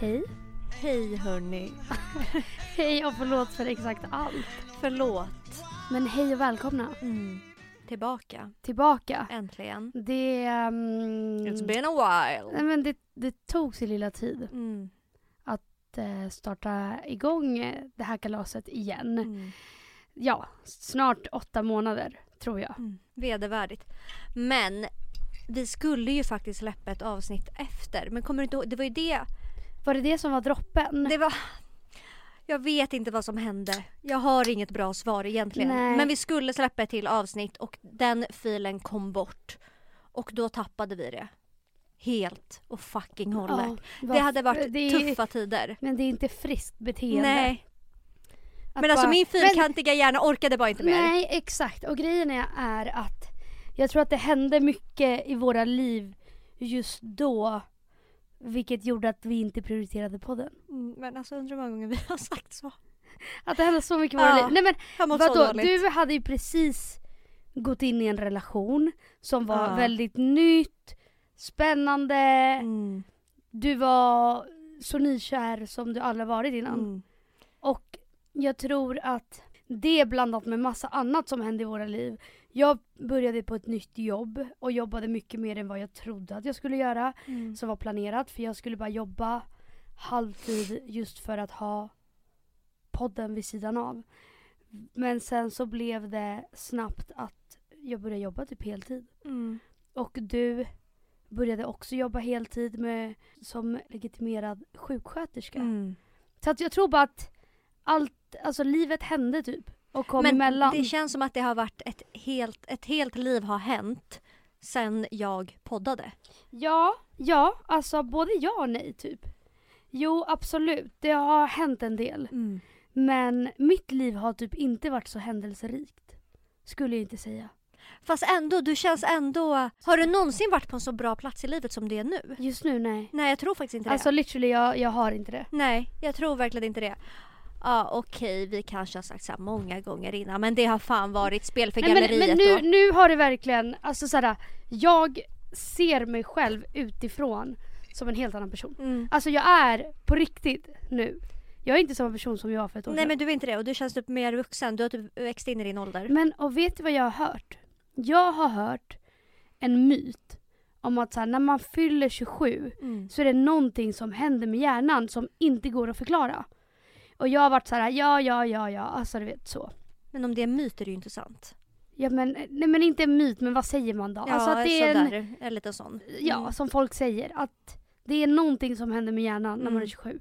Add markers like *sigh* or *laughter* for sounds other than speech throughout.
Hej. Hej hörni. *laughs* Hej och förlåt för exakt allt. Förlåt. Men hej och välkomna Mm. Tillbaka. tillbaka. Äntligen. Det, um, It's been a while. nej, men det, det tog sin lilla tid Mm. att eh, starta igång eh, det här kalaset igen. Mm. Ja, snart åtta månader tror jag. Mm. Vedervärdigt. Men vi skulle ju faktiskt släppa ett avsnitt efter. Men kommer du inte ihåg? Det var ju det. Var det det som var droppen? Det var... Jag vet inte vad som hände. Jag har inget bra svar egentligen. Nej. Men vi skulle släppa ett till avsnitt och den filen kom bort. Och då tappade vi det. Helt och fucking hållet. vad det hade varit det är- tuffa tider. Men det är inte friskt beteende. Nej. Att Men alltså bara- min Men- fyrkantiga hjärna orkade bara inte mer. Nej, exakt. Och grejen är, är att jag tror att det hände mycket i våra liv just då. Vilket gjorde att vi inte prioriterade podden. Mm, men alltså undrar hur många gånger vi *laughs* har sagt så. Att det hände så mycket i våra Ja, liv. Nej men vadå, du hade ju precis gått in i en relation som var Ja. väldigt nytt, spännande. Mm, Du var så nykär som du aldrig varit innan. mm, Och jag tror att det blandat med massa annat som hände i våra liv. Jag började på ett nytt jobb och jobbade mycket mer än vad jag trodde att jag skulle göra. mm. Som var planerat för jag skulle bara jobba halvtid just för att ha podden vid sidan av. Men sen så blev det snabbt att jag började jobba typ heltid. Mm. Och du började också jobba heltid med, som legitimerad sjuksköterska. Mm. Så att jag tror bara att allt, alltså livet hände typ. Och kom Men emellan. det känns som att det har varit ett helt, ett helt liv har hänt sen jag poddade. Ja, ja, alltså både ja och nej typ. Jo absolut, det har hänt en del. Men mitt liv har typ inte varit så händelserikt. Skulle jag inte säga. Fast ändå, du känns ändå... Har du någonsin varit på en så bra plats i livet som det är nu? Just nu nej. Nej, jag tror faktiskt inte det. Alltså literally jag, jag har inte det. Nej, jag tror verkligen inte det. Ja, okej, vi kanske har sagt så här många gånger innan, men det har fan varit spel för Nej, men, galleriet men nu, då. nu har det verkligen, alltså såhär, jag ser mig själv utifrån som en helt annan person. Mm. Alltså jag är på riktigt nu. Jag är inte samma person som jag var för ett år Nej sedan. men du är inte det och du känns typ mer vuxen. Du har typ växt in i din ålder. Men och vet du vad jag har hört? Jag har hört en myt om att så här, när man fyller 27 Mm. så är det någonting som händer med hjärnan som inte går att förklara. Och jag har varit så här, ja, ja, ja, ja, alltså du vet så. Men om det är myt är det ju inte sant. Ja men, nej men inte en myt, men vad säger man då? Ja, alltså att det är en, sådär. En liten sån. ja, Mm. som folk säger, att det är någonting som händer med hjärnan när man är Mm. 27.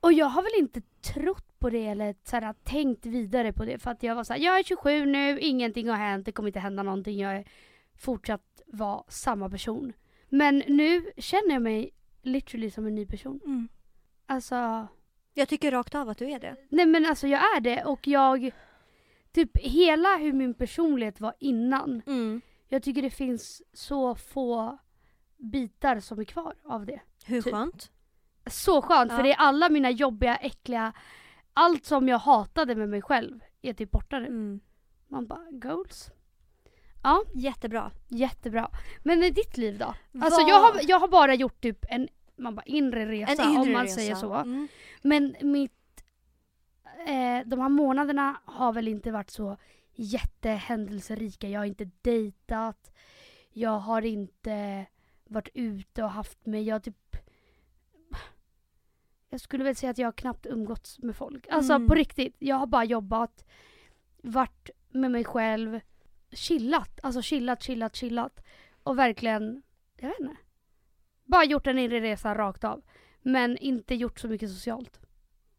Och jag har väl inte trott på det eller så här, tänkt vidare på det för att jag var så här, jag är 27 nu, ingenting har hänt, det kommer inte hända någonting, jag är fortsatt vara samma person. Men nu känner jag mig literally som en ny person. Mm. Alltså, Jag tycker rakt av att du är det. nej men alltså jag är det och jag, typ hela hur min personlighet var innan, Mm. jag tycker det finns så få bitar som är kvar av det. Hur Typ. skönt? Så skönt Ja. för det är alla mina jobbiga, äckliga, allt som jag hatade med mig själv är typ borta nu. Mm. Man bara, goals. Jättebra. Jättebra. Men i ditt liv då? Alltså jag har, jag har bara gjort typ en man bara, inre resa inre om man resa. säger så. Mm. Men mitt, eh, de här månaderna har väl inte varit så jättehändelserika. Jag har inte dejtat, jag har inte varit ute och haft mig, jag typ jag skulle väl säga att jag har knappt umgåtts med folk. Alltså Mm. på riktigt, jag har bara jobbat, varit med mig själv, chillat. Alltså chillat, chillat, chillat. Och verkligen, jag vet inte. Bara gjort en inre resa rakt av. Men inte gjort så mycket socialt.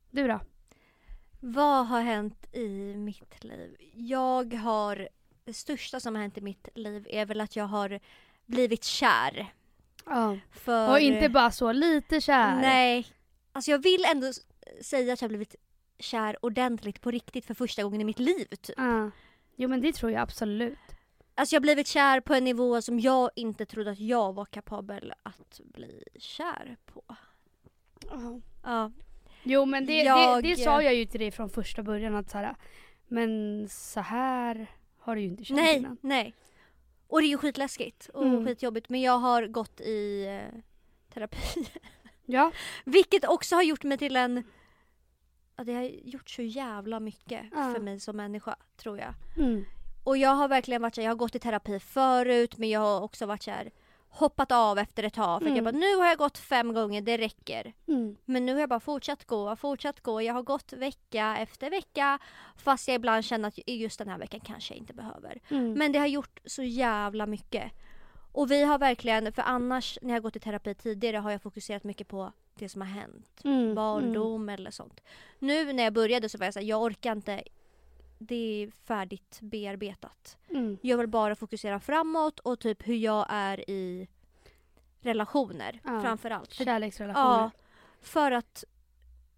Du då? Vad har hänt i mitt liv? Jag har... Det största som har hänt i mitt liv är väl att jag har blivit kär. Ja. För... Och inte bara så lite kär. Nej. Alltså jag vill ändå säga att jag har blivit kär ordentligt på riktigt för första gången i mitt liv. Typ. Ja. Jo men det tror jag absolut. Alltså jag har blivit kär på en nivå som jag inte trodde att jag var kapabel att bli kär på. Ja. Jo men det, Jag- det, det sa jag ju till dig från första början att så här, men så här har du ju inte känt Nej, innan. nej. Och det är ju skitläskigt och Mm. skitjobbigt men jag har gått i eh, terapi. *laughs* Ja. Vilket också har gjort mig till en... Ja, det har gjort så jävla mycket Ja. för mig som människa, tror jag. Mm. Och jag har verkligen varit så här, jag har gått i terapi förut men jag har också varit så här hoppat av efter ett tag för att jag Mm. bara nu har jag gått fem gånger, det räcker. Mm. Men nu har jag bara fortsatt gå, fortsatt gå. Jag har gått vecka efter vecka fast jag ibland känner att just den här veckan kanske jag inte behöver. Mm. Men det har gjort så jävla mycket. Och vi har verkligen, för annars när jag gått i terapi tidigare har jag fokuserat mycket på det som har hänt. Mm. Barndom eller sånt. Nu när jag började så var jag såhär, jag orkar inte. Det är färdigt bearbetat. Mm. Jag vill bara fokusera framåt och typ hur jag är i relationer Ja. framförallt. För, Kärleksrelationer. ja, för att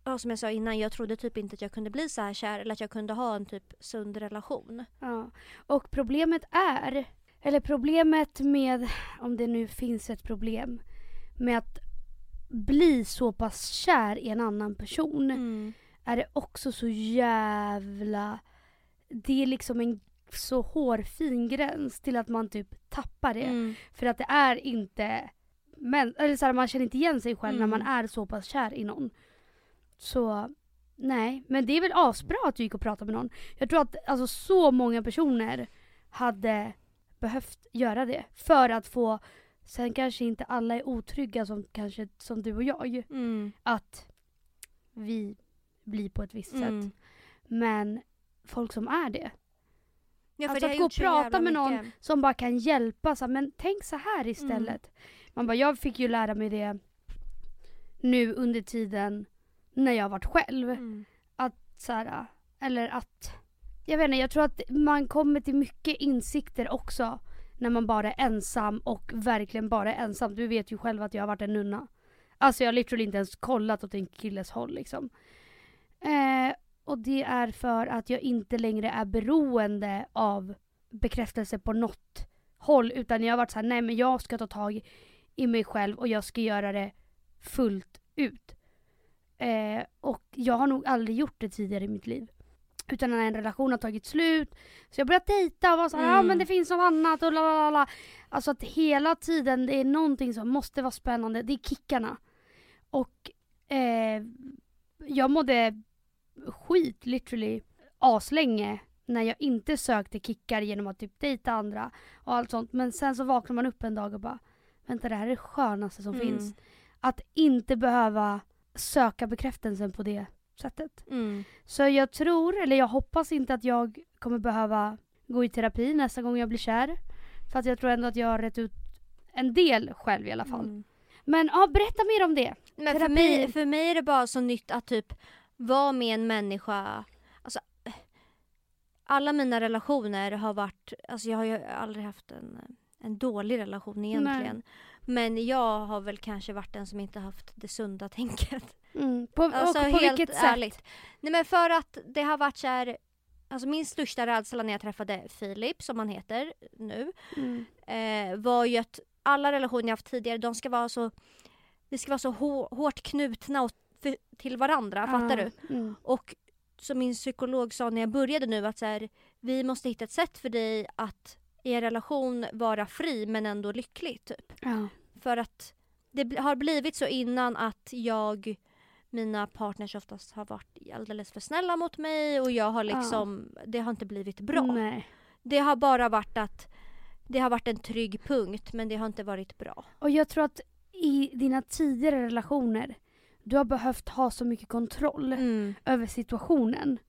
ja, som jag sa innan, jag trodde typ inte att jag kunde bli så här kär eller att jag kunde ha en typ sund relation. Ja. Och problemet är, eller problemet med, om det nu finns ett problem, med att bli så pass kär i en annan person Mm. är det också så jävla... Det är liksom en så hårfin gräns till att man typ tappar det. Mm. För att det är inte... Men, eller så här, man känner inte igen sig själv när Mm. man är så pass kär i någon. Så nej, men det är väl asbra att du gick och pratade med någon. Jag tror att alltså, så många personer hade behövt göra det. För att få, sen kanske inte alla är otrygga som, kanske, som du och jag. Mm. Att vi blir på ett visst Mm. sätt. Men folk som är det. Ja, Alltså att gå och prata med någon mycket. som bara kan hjälpa. Så här, men tänk så här istället. Man bara, jag fick ju lära mig det nu under tiden när jag varit själv. Mm. Så här, eller att, jag vet inte, jag tror att man kommer till mycket insikter också när man bara är ensam och verkligen bara är ensam. Du vet ju själv att jag har varit en nunna. Alltså jag har literally inte ens kollat åt en killes håll liksom. Eh, och det är för att jag inte längre är beroende av bekräftelse på något håll utan jag har varit så här: nej men jag ska ta tag i mig själv och jag ska göra det fullt ut. Eh, och jag har nog aldrig gjort det tidigare i mitt liv. Utan när en relation har tagit slut. Så jag börjat dejta och var såhär, ja Mm. men det finns något annat och la la la, la. Alltså att hela tiden det är någonting som måste vara spännande. Det är kickarna. Och eh, jag mådde skit literally aslänge när jag inte sökte kickar genom att typ dejta andra och allt sånt. Men sen så vaknar man upp en dag och bara, vänta det här är det skönaste som Mm. finns. Att inte behöva söka bekräftelsen på det sättet. Mm. Så jag tror, eller jag hoppas inte att jag kommer behöva gå i terapi nästa gång jag blir kär. För att jag tror ändå att jag har rätt ut en del själv i alla fall. Mm. Men ja, berätta mer om det. Men för mig, för mig är det bara så nytt att typ vara med en människa. Alltså, alla mina relationer har varit, alltså jag har ju aldrig haft en, en dålig relation egentligen. Men jag har väl kanske varit den som inte haft det sunda tänket. Mm. På, Alltså och på helt vilket sätt? ärligt. Nej men för att det har varit så här, alltså min största rädsla när jag träffade Filip, som han heter nu, Mm. eh, var ju att alla relationer jag haft tidigare, de ska vara så, vi ska vara så hå- hårt knutna och för, till varandra, fattar Ah, du? Mm. Och som min psykolog sa när jag började nu att så här, vi måste hitta ett sätt för dig att i en relation vara fri men ändå lycklig typ. Ja. För att det har blivit så innan att jag mina partners oftast har varit alldeles för snälla mot mig och jag har liksom, det har inte blivit bra. Nej. Det har bara varit att det har varit en trygg punkt men det har inte varit bra. Och jag tror att i dina tidigare relationer, du har behövt ha så mycket kontroll Mm. över situationen.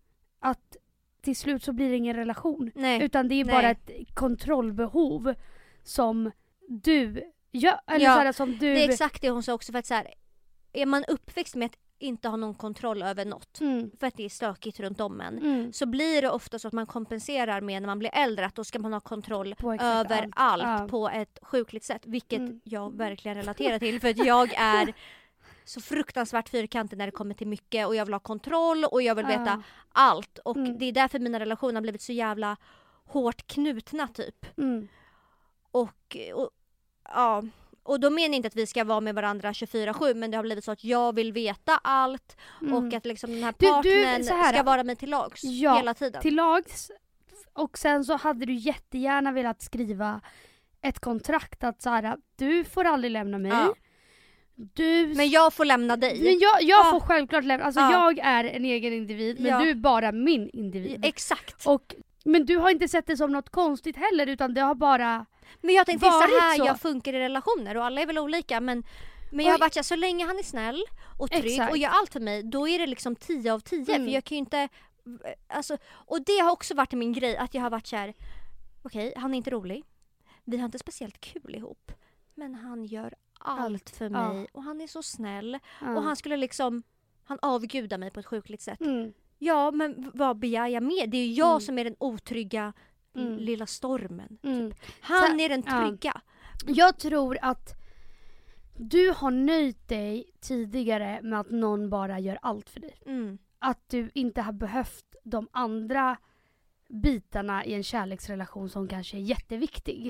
Att till slut så blir det ingen relation. Nej. Utan det är Nej. bara ett kontrollbehov som du gör. Eller Ja, så här, som du... Det är exakt det hon sa också för att så här, är man uppväxt med att inte ha någon kontroll över något Mm. för att det är stökigt runt om en Mm. så blir det ofta så att man kompenserar med när man blir äldre att då ska man ha kontroll över allt. allt, Ja. på ett sjukligt sätt. Vilket Mm. jag verkligen relaterar till för att jag *laughs* är så fruktansvärt fyrkantig när det kommer till mycket och jag vill ha kontroll och jag vill veta Ja. allt. Och Mm. det är därför mina relationer har blivit så jävla hårt knutna typ. Mm. Och, och, ja, och då menar jag inte att vi ska vara med varandra 24-7 men det har blivit så att jag vill veta allt Mm. och att liksom den här Du- du, partnern så här, ska vara mig till lags Ja, hela tiden. till lags. Och sen så hade du jättegärna velat skriva ett kontrakt att så här, du får aldrig lämna mig. Ja. Du... Men jag får lämna dig. men jag, jag Ja. får självklart lämna, alltså Ja. jag är en egen individ men Ja. du är bara min individ. Exakt. Och, men du har inte sett det som något konstigt heller utan det har bara... Men jag tänkte det är så här så. jag funkar i relationer och alla är väl olika men men jag har varit så, länge han är snäll och trygg Exakt. och gör allt för mig då är det liksom 10 av 10 Mm. för jag kan ju inte Alltså, och det har också varit min grej att jag har varit så här. okej han är inte rolig, vi har inte speciellt kul ihop men han gör allt, för ja. mig och han är så snäll Ja. och han skulle liksom han avgudar mig på ett sjukligt sätt. Mm. Ja men vad begär jag mer? Det är ju jag Mm. som är den otrygga Mm. lilla stormen. Mm. Han Så- är den ja. trygga. Jag tror att du har nöjt dig tidigare med att någon bara gör allt för dig. Mm. Att du inte har behövt de andra bitarna i en kärleksrelation som kanske är jätteviktig.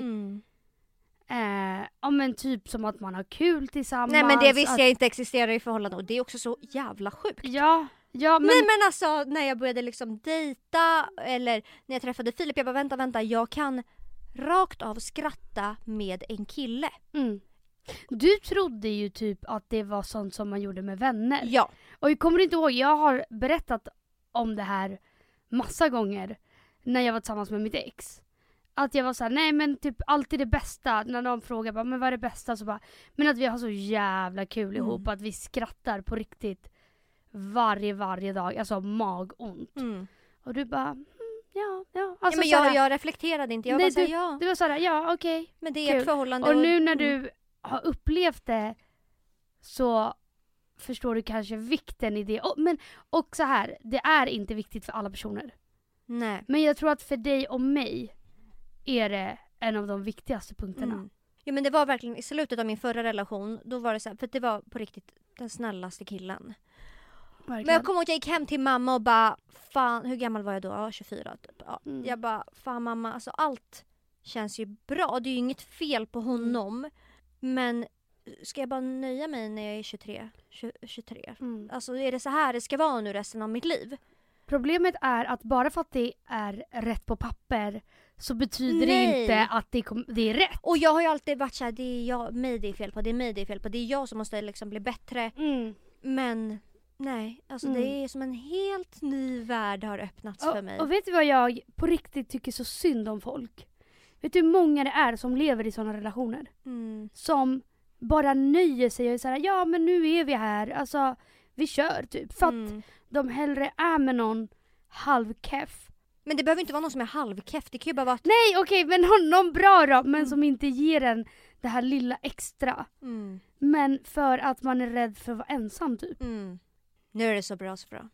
Eh, ja men typ som att man har kul tillsammans. Nej men det visste att, jag inte existerar i förhållanden och det är också så jävla sjukt. Ja, ja men... Nej men alltså när jag började liksom dejta eller när jag träffade Filip, jag bara vänta vänta jag kan rakt av skratta med en kille. Mm. Du trodde ju typ att det var sånt som man gjorde med vänner. Ja. Och jag kommer inte ihåg, jag har berättat om det här massa gånger när jag var tillsammans med mitt ex. Att jag var såhär, nej men typ alltid det bästa. När någon frågar bara, men vad är det bästa? Så bara, men att vi har så jävla kul Mm. ihop. Att vi skrattar på riktigt varje, varje dag. Alltså magont. Mm. Och du bara, mm, ja, ja. ja Alltså, men såhär, jag, jag reflekterade inte, jag Nej, bara såhär, du- ja Du var såhär, ja okej. men det är kul. ett förhållande. Och nu när Mm. du har upplevt det så förstår du kanske vikten i det. Och, men och så här, det är inte viktigt för alla personer. Nej. Men jag tror att för dig och mig är det en av de viktigaste punkterna. Mm. Ja men det var verkligen i slutet av min förra relation, då var det så här, för det var på riktigt den snällaste killen. Men Verkligen. jag kommer ihåg att jag gick hem till mamma och bara fan, hur gammal var jag då? Ja, 24 typ. Ja. Mm. Jag bara fan mamma, alltså allt känns ju bra. Det är ju inget fel på honom. Men ska jag bara nöja mig när jag är 23? 20, 23? Mm. Alltså är det så här det ska vara nu resten av mitt liv? Problemet är att bara för att det är rätt på papper så betyder Nej. det inte att det, kom, det är rätt. Och jag har ju alltid varit såhär, det är jag, mig det är fel på, det är mig det är fel på, det är jag som måste liksom bli bättre. Mm. Men nej, alltså Mm. det är som en helt ny värld har öppnats för mig. Och, och vet du vad jag på riktigt tycker så synd om folk? Vet du hur många det är som lever i sådana relationer? Mm. som bara nöjer sig och är såhär, ja men nu är vi här, alltså vi kör typ. För att Mm. de hellre är med någon halvkeff. Men det behöver inte vara någon som är halvkeff, det kan ju bara vara att... Nej okej men någon, någon bra då, men Mm. som inte ger en det här lilla extra. Mm. Men för att man är rädd för att vara ensam typ. Mm. Nu är det så bra så bra.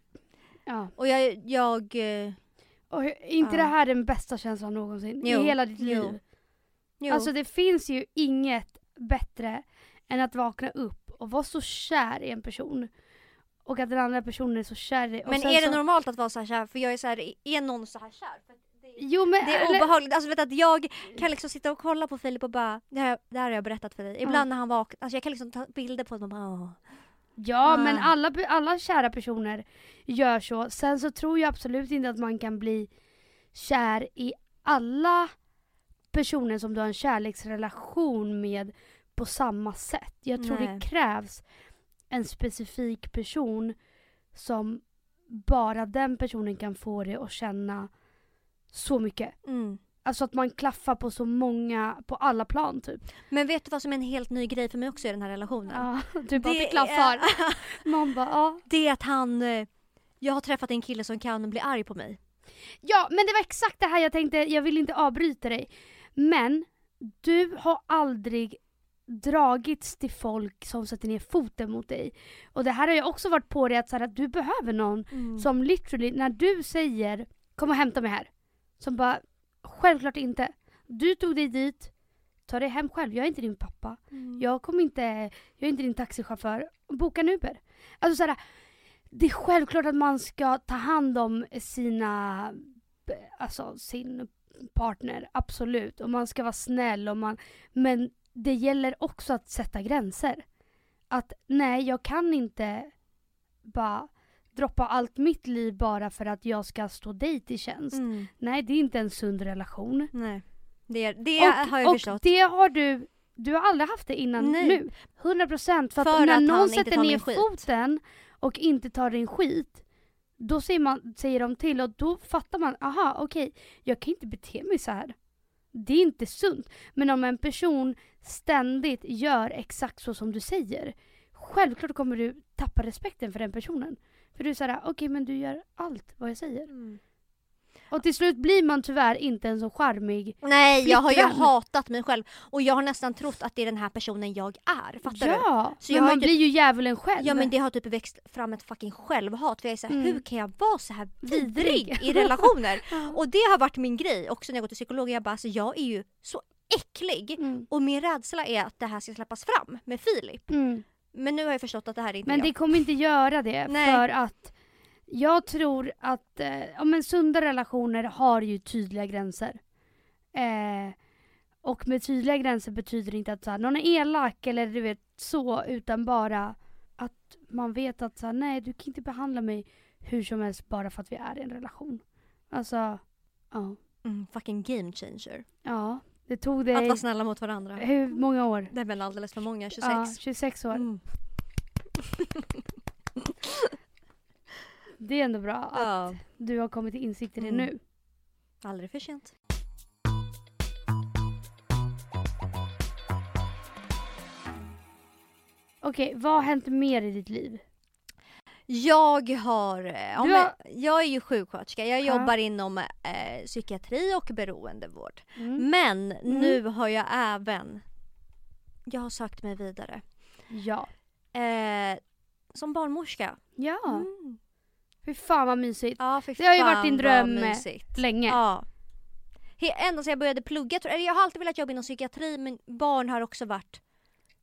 Ja. Och jag, jag eh, Och är inte Ja. det här den bästa känslan någonsin Jo, i hela ditt jo. liv? jo. Alltså det finns ju inget bättre än att vakna upp och vara så kär i en person. Och att den andra personen är så kär i men är det så... normalt att vara så här kär? För jag är så här, är någon så här kär? För det, Jo men det är eller- obehagligt. Alltså vet att jag kan liksom sitta och kolla på Filip och bara, det här, det här har jag berättat för dig. Ibland när han vaknar, alltså jag kan liksom ta bilder på honom och bara åh. Ja Ah. men alla, alla kära personer gör så. Sen så tror jag absolut inte att man kan bli kär i alla personer som du har en kärleksrelation med på samma sätt. Jag tror Nej. det krävs en specifik person som bara den personen kan få dig att känna så mycket. Mm. Alltså att man klaffar på så många, på alla plan typ. Men vet du vad som är en helt ny grej för mig också i den här relationen? Ja, *laughs* du bara Det det klaffar. är- *laughs* Man bara ja. Det är att han, eh, jag har träffat en kille som kan bli arg på mig. Ja, men det var exakt det här jag tänkte, jag vill inte avbryta dig. Men du har aldrig dragits till folk som sätter ner foten mot dig. Och det här har jag också varit på dig att, så här, att du behöver någon Mm. som literally, när du säger kom och hämta mig här. Som bara, självklart inte. Du tog dig dit, ta dig hem själv. Jag är inte din pappa. Mm. Jag kommer inte, jag är inte din taxichaufför. Boka en Uber. Alltså såhär, det är självklart att man ska ta hand om sina, alltså sin partner, absolut. Och man ska vara snäll och man, men det gäller också att sätta gränser. Att nej, jag kan inte bara droppa allt mitt liv bara för att jag ska stå dig till tjänst. Mm. Nej, det är inte en sund relation. Nej. Det, det har jag och förstått. det har du Du har aldrig haft det innan Nej. nu. 100% för att För när att någon sätter ner skit. foten och inte tar din skit, då säger, man, säger de till och då fattar man, aha okej, jag kan inte bete mig så här. Det är inte sunt. Men om en person ständigt gör exakt så som du säger, självklart kommer du tappa respekten för den personen. För du är såhär, okej men du gör allt vad jag säger. Mm. Och till slut blir man tyvärr inte en så charmig. Nej, jag har ju Flickvän. hatat mig själv och jag har nästan trott att det är den här personen jag är. Fattar du? ja, men jag man typ- blir ju djävulen själv. Ja men det har typ växt fram ett fucking självhat för jag är såhär, Mm. hur kan jag vara så här vidrig Vidrig. i *laughs* relationer? Ja. och det har varit min grej också när jag går till psykolog. Jag bara, alltså, jag är ju så äcklig Mm. och min rädsla är att det här ska släppas fram med Filip. Mm. Men nu har jag förstått att det här är inte Men jag. det kommer inte göra det Nej. för att jag tror att eh, ja, men sunda relationer har ju tydliga gränser. Eh, och med tydliga gränser betyder det inte att så här, någon är elak eller du vet så utan bara att man vet att så här, nej du kan inte behandla mig hur som helst bara för att vi är i en relation. Alltså, ja. Mm, fucking game changer. Ja, det tog Att dig vara snälla mot varandra. hur många år? Det är väl alldeles för många, 26. Ja, 26 år. Mm. *laughs* Det är ändå bra att Ja, du har kommit till insikt i det Mm. nu. aldrig för sent. Okej, vad har hänt mer i ditt liv? Jag har, eh, ja, men, har- jag är ju sjuksköterska. Jag Ja. jobbar inom eh, psykiatri och beroendevård. Mm. Men nu har jag även, jag har sökt mig vidare. Ja. Eh, som barnmorska. Ja. Mm. Fy fan vad mysigt. Ja, Det har ju varit din dröm, eh. Länge. Ja. Ända sedan jag började plugga, jag har alltid velat jobba inom psykiatri men barn har också varit,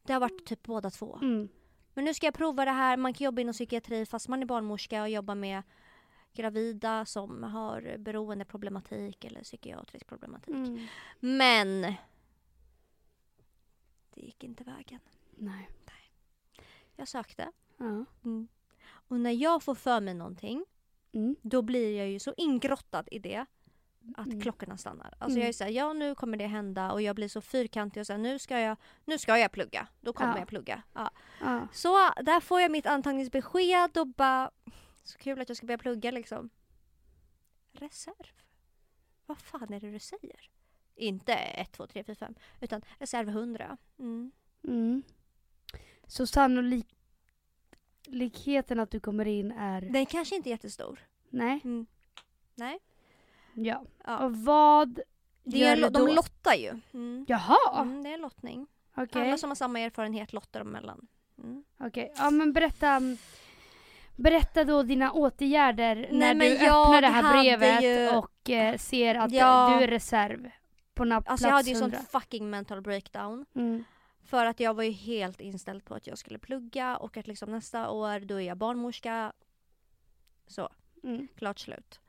det har varit typ båda två. Mm. Men nu ska jag prova det här, man kan jobba inom psykiatri fast man är barnmorska och jobba med gravida som har beroendeproblematik eller psykiatrisk problematik. Mm. Men det gick inte vägen. Nej. Jag sökte. Ja. Och när jag får för mig någonting Mm. då blir jag ju så ingrottad i det att Mm. klockorna stannar. Alltså Mm. jag är såhär, ja nu kommer det hända och jag blir så fyrkantig och såhär, nu ska jag, nu ska jag plugga. Då kommer Ja. jag plugga. Ja. Ja. Så där får jag mitt antagningsbesked och bara, så kul att jag ska börja plugga liksom. Reserv? Vad fan är det du säger? Inte 1, 2, 3, 4, 5 utan reserv 100. Mm. Mm. Så sannolikheten att du kommer in är... Den kanske inte är jättestor. Nej. Mm. Nej. Ja. Ja. Och vad Det gör lo- då? de lottar ju. Mm. Jaha! Mm, det är en lottning. Okej. Alla som har samma erfarenhet lottar de mellan. Mm. Okej. Ja men berätta. Berätta då dina åtgärder Nej, när du öppnar det här brevet ju- och eh, ser att Ja. du är reserv. På na- plats Alltså jag hade ju sån 100. fucking mental breakdown. Mm. För att jag var ju helt inställd på att jag skulle plugga och att liksom nästa år då är jag barnmorska. Så, Mm. klart slut.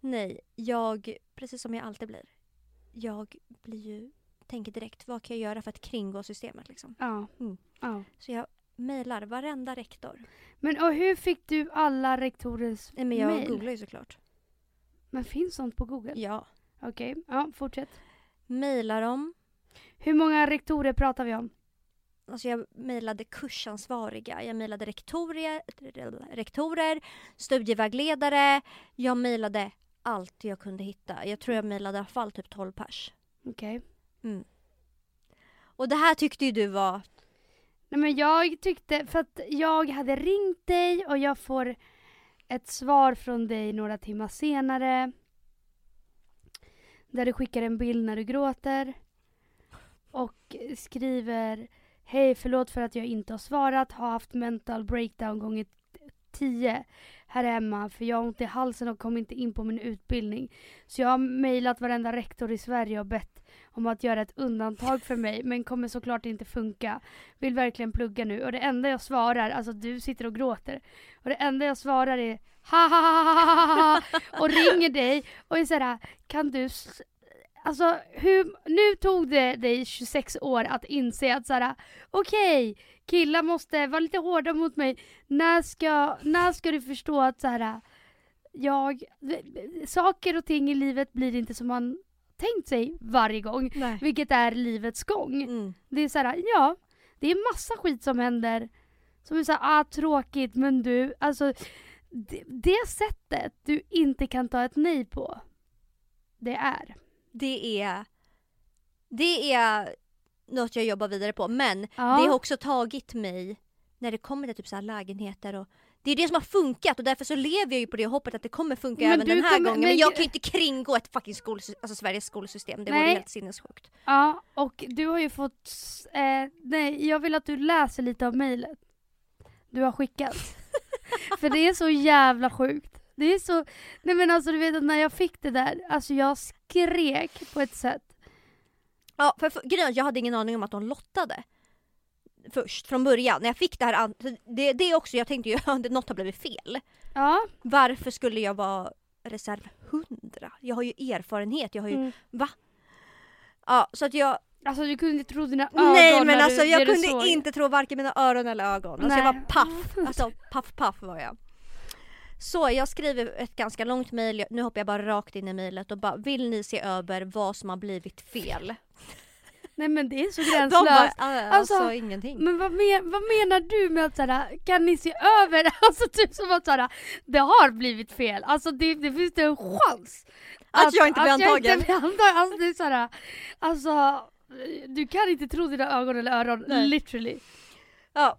Nej, jag, precis som jag alltid blir. Jag blir ju, tänker direkt vad kan jag göra för att kringgå systemet liksom. Ja. Mm. ja. Så jag mejlar varenda rektor. Men och hur fick du alla rektorers Nej men jag mail? googlar ju såklart. Men finns sånt på google? Ja. Okej, ja fortsätt. Mejlar dem. Hur många rektorer pratar vi om? Alltså jag mejlade kursansvariga, jag mejlade rektorer, rektorer, studievägledare. Jag mejlade allt jag kunde hitta. Jag tror jag mejlade i alla fall typ 12 pers. Okej. Och det här tyckte ju du var... Nej men jag tyckte, för att jag hade ringt dig och jag får ett svar från dig några timmar senare. Där du skickar en bild när du gråter. Och skriver Hej förlåt för att jag inte har svarat, har haft mental breakdown gånger t- 10 här hemma för jag har ont i halsen och kom inte in på min utbildning. Så jag har mejlat varenda rektor i Sverige och bett om att göra ett undantag för mig men kommer såklart inte funka. Vill verkligen plugga nu och det enda jag svarar, alltså du sitter och gråter. Och det enda jag svarar är ha ha ha ha ha ha och ringer dig och är såhär, kan du Alltså hur, nu tog det dig 26 år att inse att såhär, okej, killar måste vara lite hårda mot mig. När ska, när ska du förstå att såhär, jag, saker och ting i livet blir inte som man tänkt sig varje gång. Nej. Vilket är livets gång. Mm. Det är så här, ja, det är massa skit som händer. Som är såhär, ah tråkigt men du, alltså det, det sättet du inte kan ta ett nej på. Det är. Det är... Det är något jag jobbar vidare på. Men Ja. det har också tagit mig när det kommer till typ så här lägenheter och det är det som har funkat och därför så lever jag ju på det hoppet att det kommer funka Men även den här kommer- gången. men Men jag kan ju inte kringgå ett fucking skol, alltså Sveriges skolsystem. Det vore Nej. helt sinnessjukt. Ja, och du har ju fått, eh, nej jag vill att du läser lite av mejlet. Du har skickat. *laughs* För det är så jävla sjukt. Det är så, nej men alltså du vet att när jag fick det där, alltså jag skrek på ett sätt. Ja, för, för grejen jag hade ingen aning om att de lottade. Först, från början. När jag fick det här, det, det är också, jag tänkte ju *laughs* att något har blivit fel. Ja. Varför skulle jag vara reserv 100? Jag har ju erfarenhet, jag har ju, Mm. ja så att jag, Alltså du kunde inte tro dina ögon nej men alltså du, jag kunde inte tro varken mina öron eller ögon. Alltså jag var paff, *laughs* alltså paff paff var jag. Så jag skriver ett ganska långt mejl, nu hoppar jag bara rakt in i mejlet och bara vill ni se över vad som har blivit fel? *laughs* Nej men det är så gränslöst. bara, "Ah, alltså, Alltså, ingenting. Men vad, men, vad menar du med att såhär, kan ni se över? *laughs* Alltså typ som att såhär, det har blivit fel. Alltså det, det finns det en chans. Att jag inte blir att jag antagen. inte blir antagen. Alltså det är såhär, alltså du kan inte tro dina ögon eller öron, Nej. literally. Ja.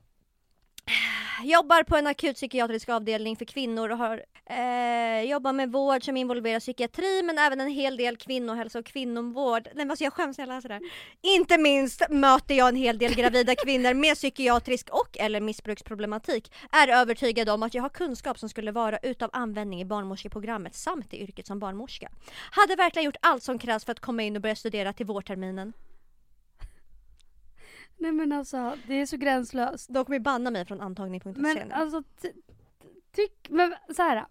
Jobbar på en akut psykiatrisk avdelning för kvinnor och har eh, jobbar med vård som involverar psykiatri men även en hel del kvinnohälsa och kvinnovård. Nej men alltså jag skäms när jag läser det här. Inte minst möter jag en hel del gravida kvinnor med psykiatrisk och eller missbruksproblematik. Är övertygad om att jag har kunskap som skulle vara utav användning i barnmorskeprogrammet samt i yrket som barnmorska. Hade verkligen gjort allt som krävs för att komma in och börja studera till vårterminen. Nej men alltså det är så gränslöst. De kommer banna mig från antagning.se Men alltså, ty- tyck, men så här.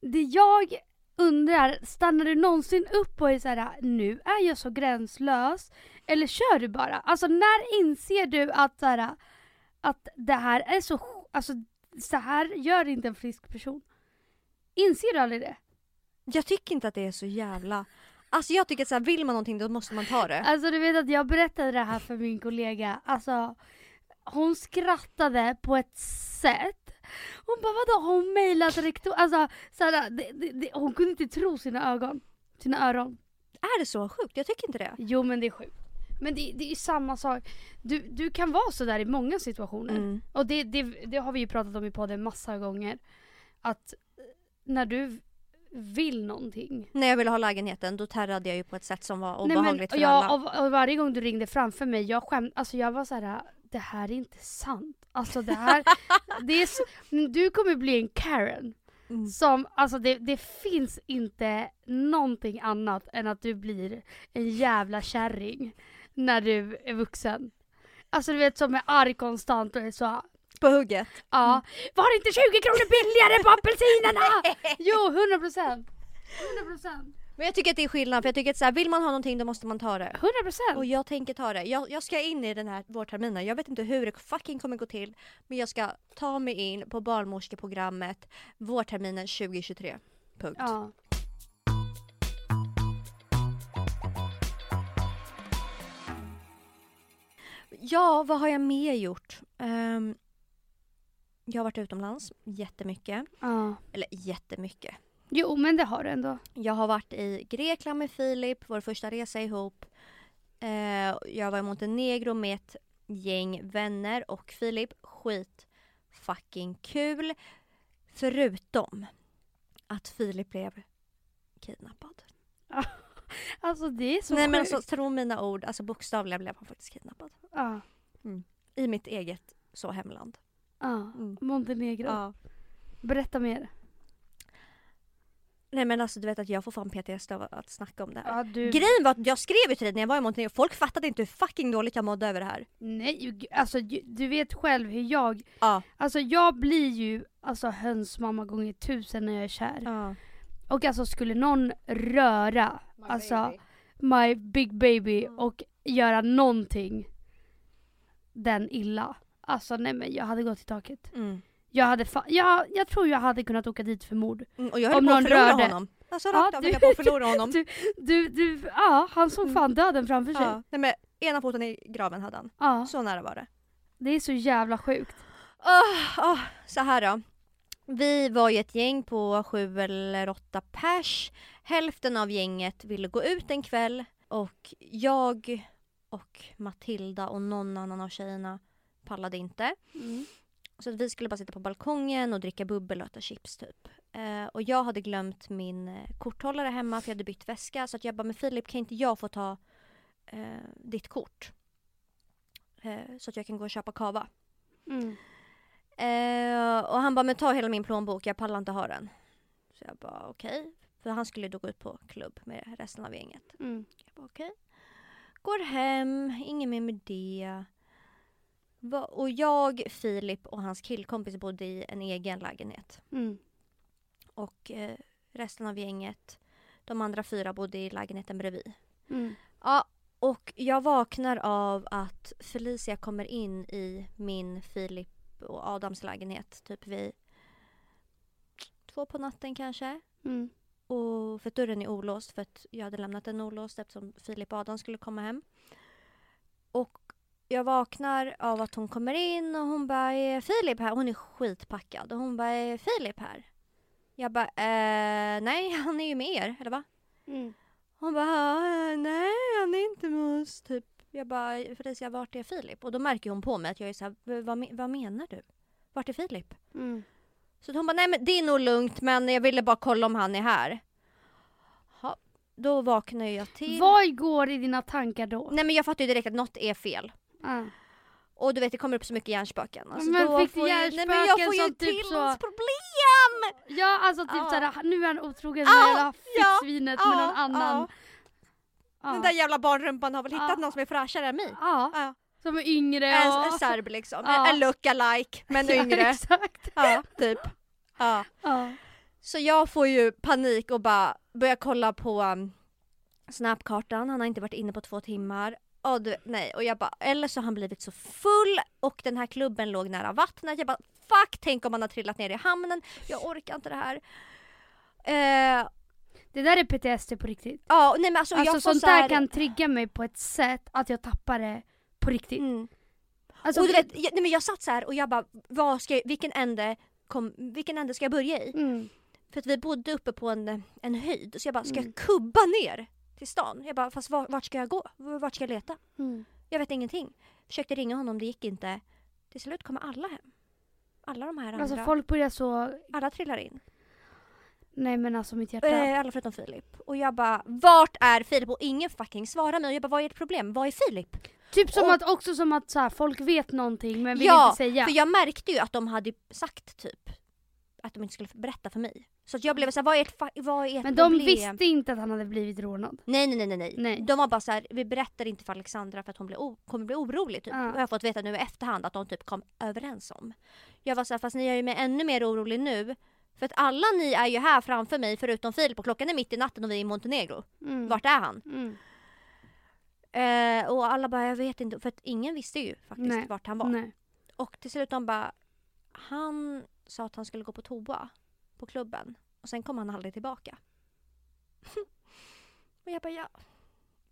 Det jag undrar, stannar du någonsin upp och är så här, nu är jag så gränslös? Eller kör du bara? Alltså när inser du att så här, att det här är så, alltså så här gör inte en frisk person? Inser du aldrig det? Jag tycker inte att det är så jävla... Alltså jag tycker att så här, vill man någonting då måste man ta det. Alltså du vet att jag berättade det här för min kollega, alltså hon skrattade på ett sätt. Hon bara vadå har hon mejlat rektor? Alltså såhär, det, det, det, hon kunde inte tro sina ögon, sina öron. Är det så sjukt? Jag tycker inte det. Jo men det är sjukt. Men det, det är samma sak. Du, du kan vara sådär i många situationer. Mm. Och det, det, det har vi ju pratat om i podden massa gånger. Att eh, när du vill någonting. När jag ville ha lägenheten då terrade jag ju på ett sätt som var Nej, men, obehagligt för jag, alla. och, och varje gång du ringde framför mig, jag skäm, alltså jag var så här: det här är inte sant. Alltså det här, *laughs* det är så, du kommer bli en Karen. Mm. Som, alltså det, det finns inte någonting annat än att du blir en jävla kärring när du är vuxen. Alltså du vet som är arg konstant och är så, På hugget. ja, var det inte 20 kronor billigare på apelsinerna? *laughs* Jo, 100 procent. 100 procent. Men jag tycker att det är skillnad för jag tycker att så här, vill man ha någonting då måste man ta det. 100 procent. Och jag tänker ta det. Jag, jag ska in i den här vårterminen. Jag vet inte hur det fucking kommer gå till. Men jag ska ta mig in på barnmorskeprogrammet vårterminen 2023. Punkt. Ja. Ja, vad har jag mer gjort? Ehm, jag har varit utomlands jättemycket. ja. Eller jättemycket. Jo men det har du ändå. Jag har varit i Grekland med Filip, vår första resa ihop. Eh, jag var i Montenegro med ett gäng vänner och Filip. Skit fucking kul. Förutom att Filip blev kidnappad. *laughs* Alltså det är så Nej men sjukt. alltså tro mina ord, alltså bokstavligen blev han faktiskt kidnappad. Ja. I mitt eget så hemland. Ja. Mm. Montenegro. Ja. Berätta mer. Nej men alltså du vet att jag får fan PTSD av att snacka om det här. Ja, du... Grejen var att jag skrev ju till dig när jag var i Montenegro, folk fattade inte hur fucking dåligt jag mådde över det här. Nej, alltså du vet själv hur jag... Ja. Alltså jag blir ju alltså hönsmamma gånger tusen när jag är kär. ja. Och alltså skulle någon röra alltså my big baby Mm. och göra någonting den illa. Alltså nej men jag hade gått i taket. Mm. Jag hade jag, jag tror jag hade kunnat åka dit för mord. Mm, och jag höll Om på att förlora rörde- honom. Alltså Ja, rakt av du- höll jag på att förlora *laughs* honom. Du, du, du, ja han såg fan döden framför sig. ja. Nej, men ena foten i graven hade han. Ja, Så nära var det. det är så jävla sjukt. Oh, oh, så här då. Vi var ju ett gäng på sju eller åtta pers. Hälften av gänget ville gå ut en kväll och jag och Matilda och någon annan av tjejerna pallade inte. Mm. Så att vi skulle bara sitta på balkongen och dricka bubbel och äta chips typ. Eh, och jag hade glömt min eh, korthållare hemma för jag hade bytt väska. Så att jag bara, men Filip kan inte jag få ta eh, ditt kort? Eh, så att jag kan gå och köpa kava. Mm. Eh, och han bara, men ta hela min plånbok, jag pallar inte ha den. Så jag bara, okej. För han skulle då gå ut på klubb med resten av gänget. Mm. Jag bara, okej. Går hem, inget mer med det. Och jag, Filip och hans killkompis bodde i en egen lägenhet. Mm. Och eh, resten av gänget, de andra fyra bodde i lägenheten bredvid. Mm. Ja, och jag vaknar av att Felicia kommer in i min, Filip och Adams lägenhet typ vid två på natten kanske. Mm. Och för dörren är olåst för att jag hade lämnat den olåst eftersom Filip och Adam skulle komma hem. Och jag vaknar av att hon kommer in och hon bara är Filip här? Hon är skitpackad och hon bara är Filip här? Jag bara eh, nej *laughs* han är ju med er eller va? Mm. Hon bara "Eh, nej han är inte med oss typ. Jag bara Felicia vart är Filip? Och då märker hon på mig att jag är så här, "V- vad, vad menar du? Vart är Filip? Mm. Så hon bara, nej men det är nog lugnt men jag ville bara kolla om han är här. Ha, då vaknar jag till. Vad går i dina tankar då? Nej men jag fattar ju direkt att något är fel. Ah. Och du vet det kommer upp så mycket hjärnspöken. Alltså, Men fick du ju- Nej men jag hjärnspöken får ju som typ så- tillitsproblem! Ja alltså typ Ja. såhär, nu är han otrogen Ja, med jävla ja, fittsvinet ja, med någon annan. ja. Ja. Den där jävla barnrumpan har väl hittat Ja. någon som är fräschare än mig. Ja, Ja. som är yngre En, och... en serb liksom. Ja. En look-alike men Ja, yngre. *laughs* exakt. Ja, typ. Ja. Ja. Så jag får ju panik och bara börjar kolla på um, snapkartan. Han har inte varit inne på två timmar. Och du, nej, och jag bara, eller så har han blivit så full och den här klubben låg nära vattnet. Jag bara, fuck, tänk om han har trillat ner i hamnen. Jag orkar inte det här. Eh, Det där är PTSD på riktigt. ja, nej men alltså, Alltså jag sånt så här, där kan trigga mig på ett sätt att jag tappar det på riktigt. Mm. Alltså, och du vet, jag, nej, men jag satt så här och jag bara, vad ska jag, vilken, ände kom, vilken ände ska jag börja i? mm. För att vi bodde uppe på en, en höjd så jag bara, ska Mm. jag kubba ner till stan? Jag bara, fast var, vart ska jag gå? Vart ska jag leta? Mm. Jag vet ingenting. Försökte ringa honom, det gick inte. Till slut kommer alla hem. Alla de här andra. Alltså folk börjar så... Alla trillar in. Nej men alltså mitt hjärta. Eh, alla förutom Filip. Och jag bara, vart är Filip? Och ingen fucking svarar mig. Och jag bara, vad är ert problem? Vad är Filip? typ som och- att också som att så här, folk vet någonting men vill Ja, inte säga. För jag märkte ju att de hade sagt typ att de inte skulle berätta för mig. Så att jag blev så här, vad är ert, vad är ert men problem? de visste inte att han hade blivit rånad. Nej, nej, nej, nej, nej. De var bara så här, vi berättar inte för Alexandra för att hon blir kommer bli orolig typ. Ja. Och jag har fått veta nu i efterhand att de typ kom överens om. Jag var så här, fast ni gör ju mig ännu mer orolig nu. För att alla ni är ju här framför mig förutom Filip och klockan är mitt i natten och vi är i Montenegro. Mm. Vart är han? Mm. Eh, och alla bara, jag vet inte. För att ingen visste ju faktiskt Nej. vart han var. Nej. Och till slut de bara, han sa att han skulle gå på toa på klubben. Och sen kom han aldrig tillbaka. *laughs* och jag bara, ja,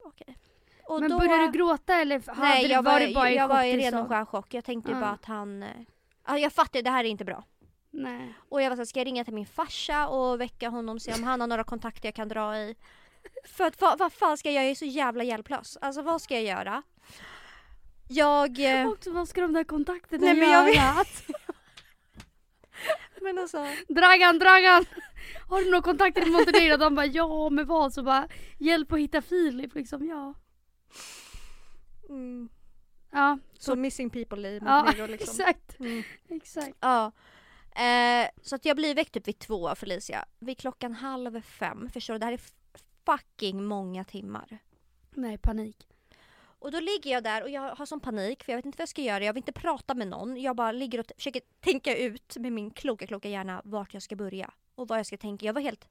okej. Och Men då- började du gråta eller hade Nej, det jag var, varit bara i jag var i ren och skär chock. Jag tänkte Ja. bara att han... Ja, jag fattar, det här är inte bra. Nej. Och jag var såhär, ska jag ringa till min farsa och väcka honom, se om han har några kontakter jag kan dra i? För att vad, vad fan ska jag göra? Jag är så jävla hjälplös. Alltså vad ska jag göra? Jag... eh, Och vad ska de där kontakterna Nej, men göra? jag *laughs* Men alltså... Dragan, Dragan! Har du några kontakter i Montenegro? De bara ja, med vad? Så bara hjälp att hitta Filip liksom, ja. Mm, Ja, så missing people i ja Montenegro *laughs* liksom. exakt. Mm. exakt. Ja. Eh, så att jag blir väckt typ vid två Felicia. Vid klockan halv fem. Förstår du? Det här är fucking många timmar. Nej, panik. Och då ligger jag där och jag har sån panik för jag vet inte vad jag ska göra. Jag vill inte prata med någon. Jag bara ligger och försöker tänka ut med min kloka, kloka hjärna vart jag ska börja. Och vad jag ska tänka. Jag var helt,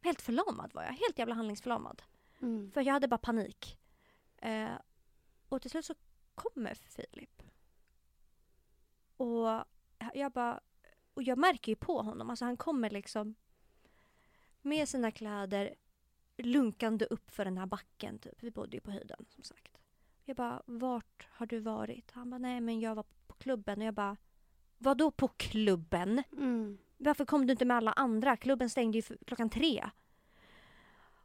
helt förlamad var jag. Helt jävla handlingsförlamad. Mm. För jag hade bara panik. Eh, och till slut så kommer Filip. Och jag bara... Och jag märker ju på honom. Alltså han kommer liksom med sina kläder lunkande upp för den här backen typ. Vi bodde ju på höjden som sagt. Jag bara, vart har du varit? Han bara, nej men jag var på klubben och jag bara, vadå på klubben? Mm. Varför kom du inte med alla andra? Klubben stängde ju klockan tre.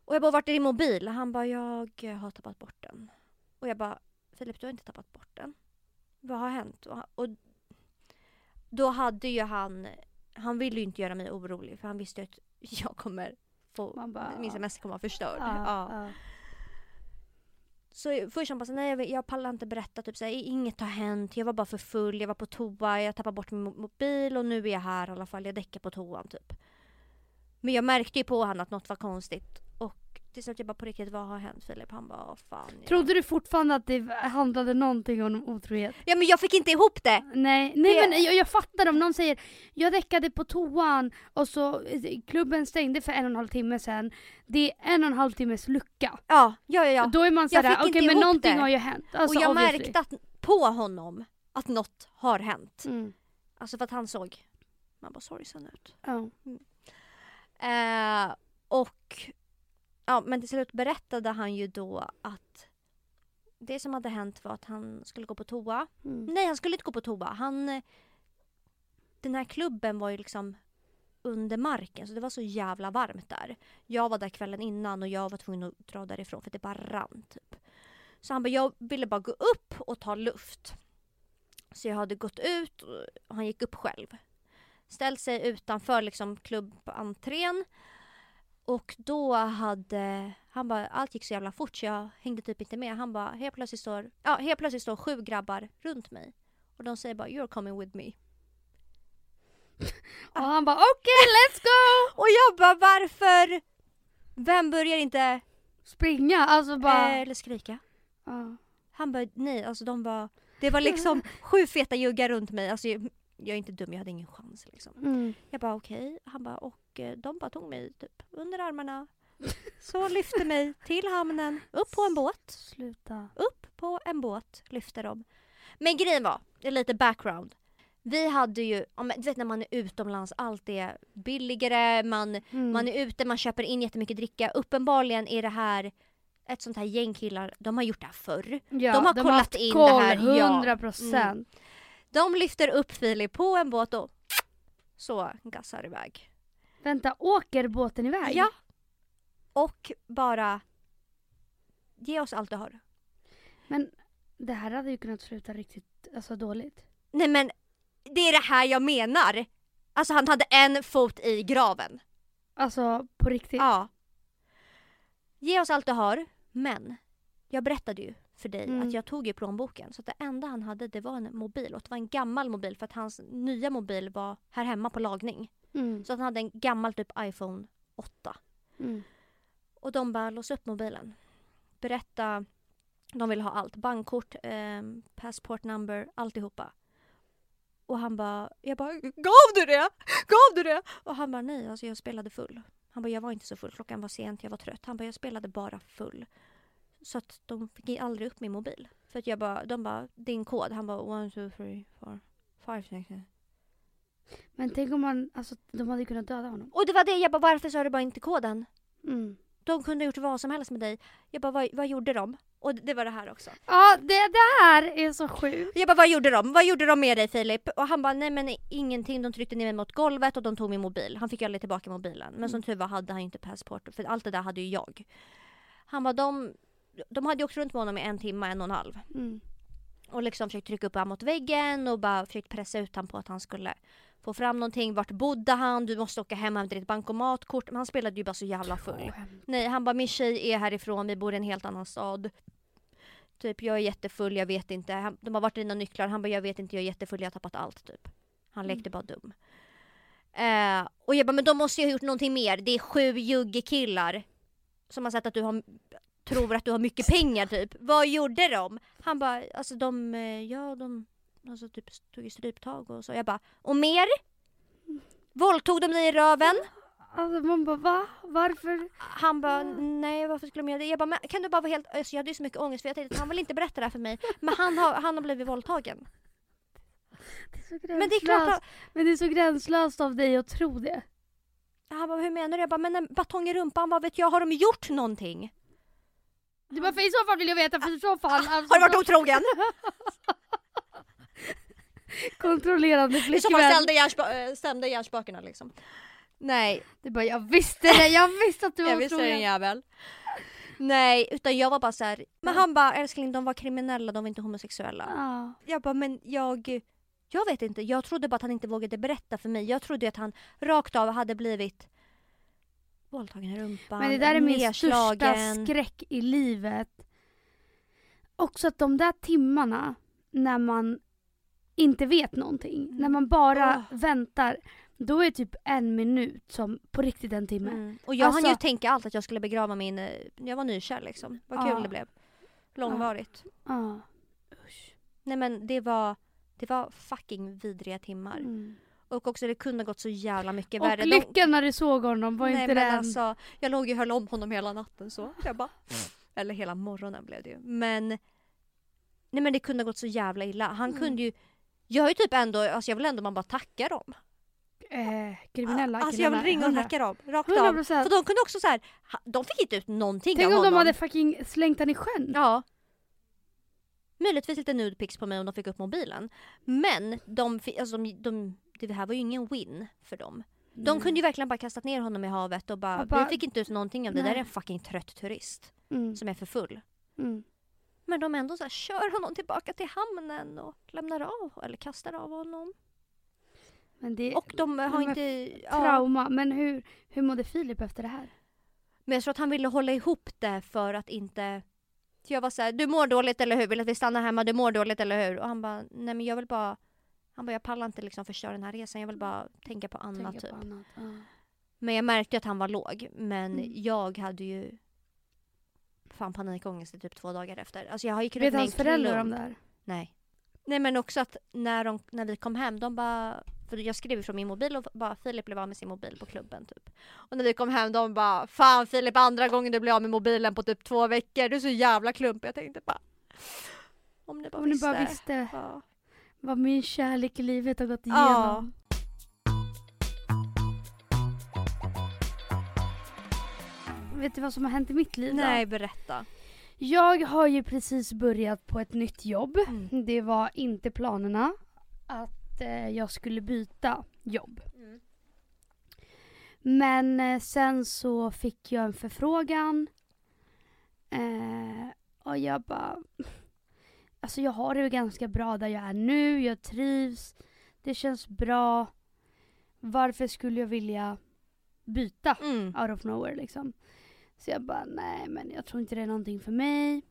Och jag bara, vart är din mobil? Han bara, jag har tappat bort den. Och jag bara, Filip du har inte tappat bort den. Vad har hänt? Och, och då hade ju han, han ville ju inte göra mig orolig för han visste ju att jag kommer få, bara, min semester kommer vara förstörd. Ja, Ja. ja. Så först han bara, så, nej jag, jag pallar inte berätta, typ såhär, inget har hänt, jag var bara för full, jag var på toa, jag tappade bort min mobil och nu är jag här i alla fall, jag däckar på toan typ. Men jag märkte ju på honom att något var konstigt till slut jag bara på riktigt, vad har hänt Filip? Han bara, "Åh, fan. Ja. Trodde du fortfarande att det handlade någonting om otrohet? Ja men jag fick inte ihop det! Nej, nej Det- men jag, jag fattar om någon säger jag däckade på toan och så eh, klubben stängde för en och en halv timme sedan. Det är en och en halv timmes lucka. Ja, ja, ja. ja. Då är man Jag såhär, okej inte men någonting det. har ju hänt. Alltså, och jag obviously. märkte att, på honom att något har hänt. Mm. Alltså för att han såg, man bara sorgsen ut. Ja. Eh, och ja, men till slut berättade han ju då att det som hade hänt var att han skulle gå på toa. Mm. Nej, han skulle inte gå på toa. Han, den här klubben var ju liksom under marken så det var så jävla varmt där. Jag var där kvällen innan och jag var tvungen att dra därifrån för det bara rann typ. Så han bara, jag ville bara gå upp och ta luft. Så jag hade gått ut och han gick upp själv. Ställt sig utanför liksom klubbentrén. Och då hade, han bara, allt gick så jävla fort så jag hängde typ inte med. Han bara, helt plötsligt står, ja helt plötsligt står sju grabbar runt mig. Och de säger bara, you're coming with me. *laughs* Och han bara okej let's go! *laughs* Och jag bara, varför? Vem börjar inte, Springa, alltså bara. eh, eller skrika? ja. Han bara, nej alltså de var, det var liksom *laughs* sju feta juggar runt mig. Alltså jag, är inte dum, jag hade ingen chans liksom. Mm. Jag bara okej, han bara och eh, de bara tog mig typ under armarna. Så lyfte mig till hamnen, upp på en båt. Sluta. upp på en båt, lyfte dem. Men grejen var, lite background. Vi hade ju, ja, du vet när man är utomlands, allt är billigare, man, Mm. man är ute, man köper in jättemycket dricka. Uppenbarligen är det här ett sånt här gäng killar, de har gjort det här förr. ja, de har kollat haft in koll, det här, ja. 100 procent. De lyfter upp Filip på en båt och så gassar iväg. Vänta, åker båten iväg? Ja. Och bara ge oss allt du har. Men det här hade ju kunnat sluta riktigt alltså, dåligt. Nej men det är det här jag menar. Alltså han hade en fot i graven. Alltså på riktigt. Ja. Ge oss allt du har, men jag berättade ju för dig Mm. att jag tog ju plånboken så att det enda han hade det var en mobil och det var en gammal mobil för att hans nya mobil var här hemma på lagning. Mm. Så att han hade en gammal typ iPhone 8. Mm. Och de bara lås upp mobilen. Berätta, de vill ha allt. Bankkort, eh, passport number, alltihopa. Och han bara, jag bara gav du det? Gav du det? Och han bara nej, alltså jag spelade full. Han bara jag var inte så full, klockan var sent, jag var trött. Han bara jag spelade bara full. Så att de fick aldrig upp min mobil. För att jag bara, de bara din kod. Han bara one, two, three, four, five, six. seven." Men tänk om man, alltså de hade kunnat döda honom. Och det var det, jag bara varför sa du bara inte koden? Mm. De kunde ha gjort vad som helst med dig. Jag bara vad, vad gjorde de? Och det var det här också. Ja, det, det här är så sjukt. Jag bara, vad gjorde de? Vad gjorde de med dig Filip? Och han bara, nej men ingenting. De tryckte ner mig mot golvet och de tog min mobil. Han fick ju aldrig tillbaka mobilen. Men som Mm. tur var hade han inte passport. För allt det där hade ju jag. Han bara, de, de hade ju åkt runt med honom i en timme, en och en halv. Mm. Och liksom försökt trycka upp honom mot väggen och bara försökt pressa ut honom på att han skulle få fram någonting. Vart bodde han? Du måste åka hem och hämta ditt bankomatkort. Men han spelade ju bara så jävla full. Nej, han bara min tjej är härifrån, vi bor i en helt annan stad. Typ jag är jättefull, jag vet inte. Han, de har varit dina nycklar, han bara jag vet inte, jag är jättefull, jag har tappat allt typ. Han lekte bara dum. Eh, och jag bara men de måste ju ha gjort någonting mer. Det är sju juggekillar som har sett att du har tror att du har mycket pengar typ. Vad gjorde de? Han bara alltså de, eh, ja de alltså typ tog ju stryptag och så. Jag bara och mer? Våldtog de dig i röven? Alltså man bara va? Varför? Han bara, nej varför skulle de göra det? Jag bara, men kan du bara vara helt, alltså jag hade ju så mycket ångest för jag tänkte att han vill inte berätta det här för mig. Men han har, han har blivit våldtagen. Det är så Men det är klart, gränslöst. han, Men det är så gränslöst av dig att tro det. Han bara, hur menar du? Jag bara, men en batong i rumpan, vad vet jag, har de gjort någonting? Du bara, för i så fall vill jag veta, för i så fall... Alltså, Har du varit otrogen? *laughs* kontrollerande I så fall flickvän. stämde, hjärnspökena liksom. Nej, Du bara, jag visste det, jag visste att du var jag visste det otrogen. jävel. Nej, utan jag var bara så här. Men han bara, älskling de var kriminella, de var inte homosexuella. Ja. Jag bara, men jag... Jag vet inte, jag trodde bara att han inte vågade berätta för mig. Jag trodde att han rakt av hade blivit våldtagen i rumpan, Men det där är min största skräck i livet. Också att de där timmarna när man inte vet någonting, Mm. när man bara Åh. väntar, då är typ en minut som på riktigt en timme. Mm. Och jag hann ju Alltså- tänka allt att jag skulle begrava min... eh, Jag var nykär liksom. Vad kul Ja. det blev. Långvarigt. Ja. Usch. Nej men det var... Det var fucking vidriga timmar. Mm. Och också det kunde ha gått så jävla mycket Och värre. De- lyckan när du såg honom var Nej inte men den... alltså, jag låg och höll om honom hela natten så. Jag bara... Eller hela morgonen blev det ju. Men... Nej men det kunde ha gått så jävla illa. Han Mm. kunde ju... Jag har ju typ ändå, alltså jag vill ändå man bara tacka dem. eh, kriminella Alltså jag vill ringa och 100. tacka dem, rakt 100 av. procent. För de kunde också så här, de fick inte ut någonting Tänk av om honom. de hade fucking slängt han i sjön. Ja. Möjligtvis lite nude pics på mig om de fick upp mobilen. Men de, alltså de, de, det här var ju ingen win för dem. De Nej. kunde ju verkligen bara kastat ner honom i havet och bara, bara- vi fick inte ut någonting av det. Nej. där är en fucking trött turist Mm. som är för full. Mm. Men de ändå så här, kör honom tillbaka till hamnen och lämnar av eller kastar av honom. Men det Och de har men inte... Ja. trauma. Men hur, hur mådde Filip efter det här? Men jag tror att han ville hålla ihop det för att inte... Jag var så här, du mår dåligt eller hur? Vill att vi stannar hemma? Du mår dåligt eller hur? Och han bara, nej men jag vill bara... Han bara, jag pallar inte liksom förstöra den här resan. Jag vill bara tänka på annat Tänka typ. på annat. Ja. Men jag märkte att han var låg. Men Mm. jag hade ju... Fan panikångest i typ två dagar efter. Alltså jag krupit Vet hans föräldrar om det här? Nej. Nej men också att när, de, när vi kom hem, de bara... För jag skrev från min mobil och bara Filip blev av med sin mobil på klubben typ. Och när vi kom hem de bara Fan Filip andra gången du blir av med mobilen på typ två veckor. Du är så jävla klump. Jag tänkte bara Om ni bara Om ni visste. bara visste Ja. Vad min kärlek i livet har gått Ja. igenom. Vet du vad som har hänt i mitt liv då? Nej berätta. Jag har ju precis börjat på ett nytt jobb. Mm. Det var inte planerna att eh, jag skulle byta jobb. Mm. Men eh, sen så fick jag en förfrågan. Eh, och jag bara... Alltså jag har det ganska bra där jag är nu. Jag trivs. Det känns bra. Varför skulle jag vilja byta Mm. out of nowhere liksom? Så jag bara, nej men jag tror inte det är någonting för mig.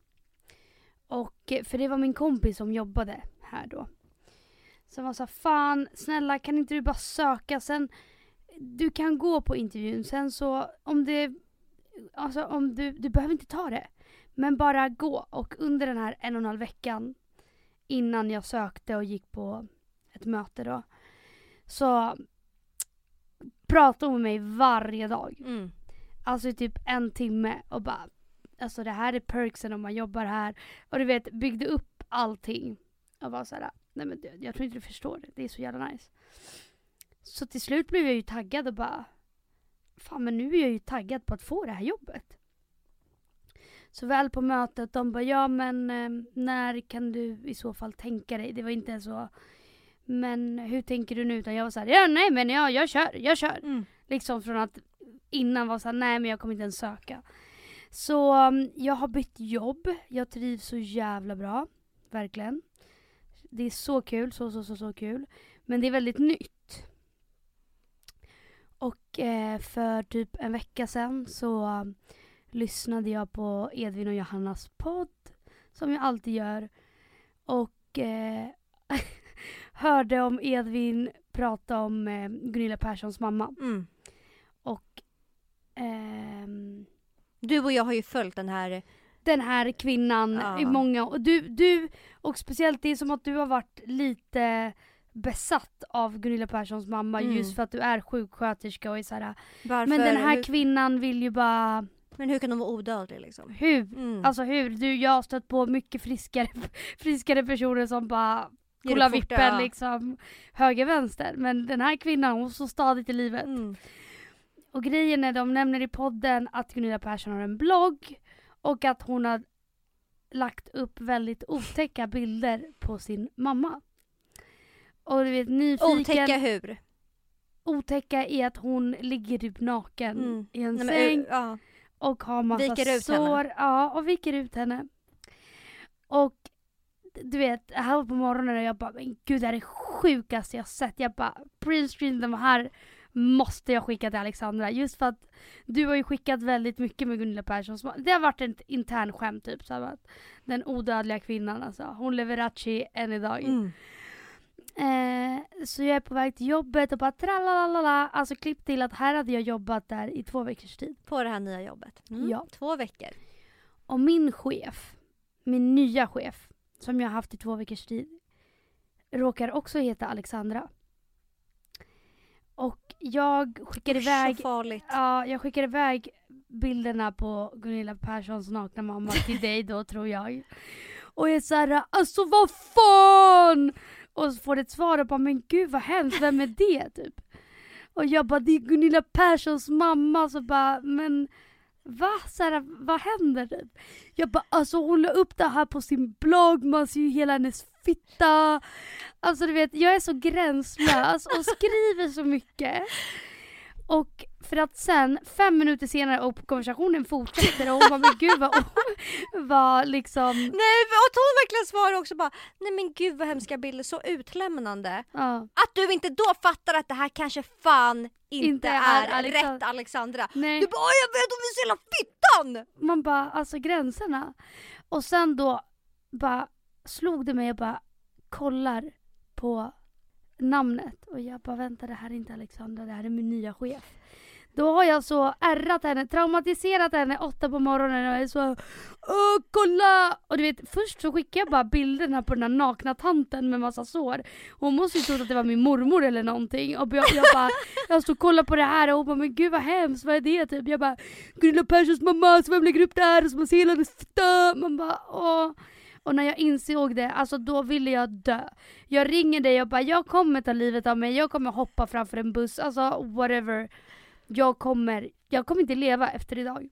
Och eh, för det var min kompis som jobbade här då. Som var så fan snälla kan inte du bara söka sen du kan gå på intervjun sen så om det alltså om du du behöver inte ta det men bara gå och under den här en och en halv veckan innan jag sökte och gick på ett möte då så pratade hon med mig varje dag Mm. Alltså i typ en timme och bara Alltså det här är perksen om man jobbar här. Och du vet, byggde upp allting. Och var såhär, nej men jag tror inte du förstår det. Det är så jävla nice. Så till slut blev jag ju taggad och bara Fan men nu är jag ju taggad på att få det här jobbet. Så väl på mötet, de bara ja men eh, när kan du i så fall tänka dig? Det var inte så Men hur tänker du nu? Utan jag var såhär, ja nej men ja, jag kör, jag kör. Mm. Liksom från att innan var såhär, nej men jag kommer inte ens söka. Så um, jag har bytt jobb. Jag trivs så jävla bra. Verkligen. Det är så kul, så så så så kul. Men det är väldigt nytt. Och eh, för typ en vecka sedan så lyssnade jag på Edvin och Johannas podd. Som jag alltid gör. Och eh, *laughs* hörde om Edvin prata om eh, Gunilla Perssons mamma. Mm. Och ehm, Du och jag har ju följt den här den här kvinnan Ja. i många och du, du och speciellt det är som att du har varit lite besatt av Gunilla Perssons mamma Mm. just för att du är sjuksköterska och är såhär, Varför, Men den här kvinnan vill ju bara, men hur kan hon vara odödlig liksom? hur? Mm. Alltså hur? Du, jag har stött på mycket friskare, *laughs* friskare personer som bara Ger kolla upp fort, vippen ja. liksom höger vänster. Men den här kvinnan hon står stadigt i livet. Mm. Och grejen är, de nämner i podden att Gunilla Persson har en blogg och att hon har lagt upp väldigt otäcka bilder på sin mamma. Och du vet nyfiken... Otäcka hur? Otäcka är att hon ligger typ naken Mm. i en Nej, men, säng uh, ja. Och har massa Viker ut sår. henne. Ja, och viker ut henne. Och du vet, här på morgonen och jag bara, men gud det här är det sjukaste jag sett. Jag bara, printscreen de här måste jag skicka till Alexandra. Just för att du har ju skickat väldigt mycket med Gunilla Persson. Det har varit ett intern skämt typ. Så att den odödliga kvinnan alltså. Hon lever än idag. Mm. Eh, så jag är på väg till jobbet och bara tralalala. Alltså klipp till att här hade jag jobbat där i två veckors tid. På det här nya jobbet. Mm. Ja. Två veckor. Och min chef, min nya chef, som jag har haft i två veckors tid, råkar också heta Alexandra. Och jag skickar Usch, iväg, Så farligt. ja, jag skickar iväg bilderna på Gunilla Perssons nakna mamma till dig då tror jag. Och jag är såhär, alltså vad fan! Och så får ett svar och bara, men gud vad hemskt, vem är det typ? Och jag bara, det är Gunilla Perssons mamma, så bara, men va? Så här, vad händer typ? Jag bara, alltså hon la upp det här på sin blogg, man ser ju hela hennes fitta. Alltså du vet, jag är så gränslös och skriver så mycket. Och för att sen, fem minuter senare, och konversationen fortsätter och hon bara, men gud vad, *laughs* vad liksom, Nej, och hon verkligen svarar också bara Nej men gud vad hemska bilder, så utlämnande. ja. Att du inte då fattar att det här kanske fan inte, Inte är, är Alexand- rätt Alexandra. Nej. Du bara "Åh, jag vet hon visar hela fittan! Man bara, alltså gränserna. Och sen då bara slog det mig, jag bara kollar på namnet och jag bara vänta det här är inte Alexandra, det här är min nya chef. Då har jag så ärrat henne, traumatiserat henne åtta på morgonen och jag är så Åh kolla! Och du vet först så skickade jag bara bilderna på den här nakna tanten med massa sår. Hon måste ju trott att det var min mormor eller någonting. Och jag, jag bara, jag stod och kollade på det här och hon bara men gud vad hemskt, vad är det typ? Jag bara Gunilla Perssons mamma, så vem lägger upp det här? Och så man ser hela hennes fitta. Man bara åh. Och när jag insåg det, alltså då ville jag dö. Jag ringer dig och bara jag kommer ta livet av mig, jag kommer hoppa framför en buss, alltså whatever. Jag kommer, jag kommer inte leva efter idag.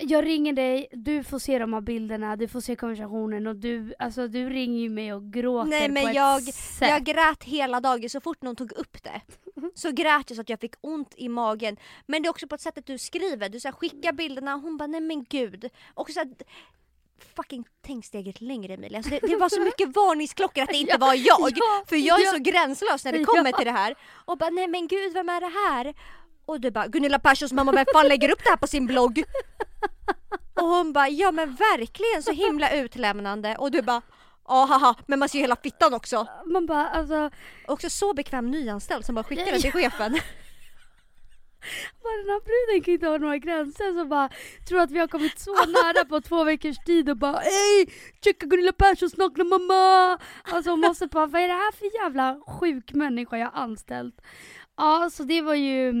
Jag ringer dig, du får se de här bilderna, du får se konversationen och du, alltså du ringer ju mig och gråter Nej, men på ett jag- sätt. Jag grät hela dagen så fort någon tog upp det. *laughs* Så grät jag så att jag fick ont i magen. Men det är också på ett sätt att du skriver, du så här, skickar bilderna hon bara nej men gud. Och så här, fucking tänk steget längre Emilia. Alltså det, det var så *laughs* mycket varningsklockor att det inte Ja, var jag. ja, För jag är ja. så gränslös när det kommer till det här. Och bara nej men gud vem är det här? Och du bara Gunilla Perssons mamma vem fan lägger upp det här på sin blogg? Och hon bara ja men verkligen så himla utlämnande. Och du bara ja haha men man ser ju hela fittan också. Man bara alltså, Också så bekväm nyanställd som bara skickar det till chefen. Bara den här bruden kan inte ha några gränser så bara tror att vi har kommit så *laughs* nära på två veckors tid och bara Ey! Checka Gunilla Perssons nakna mamma! Alltså hon måste bara, vad är det här för jävla sjuk människa jag har anställt? Ja, så det var ju,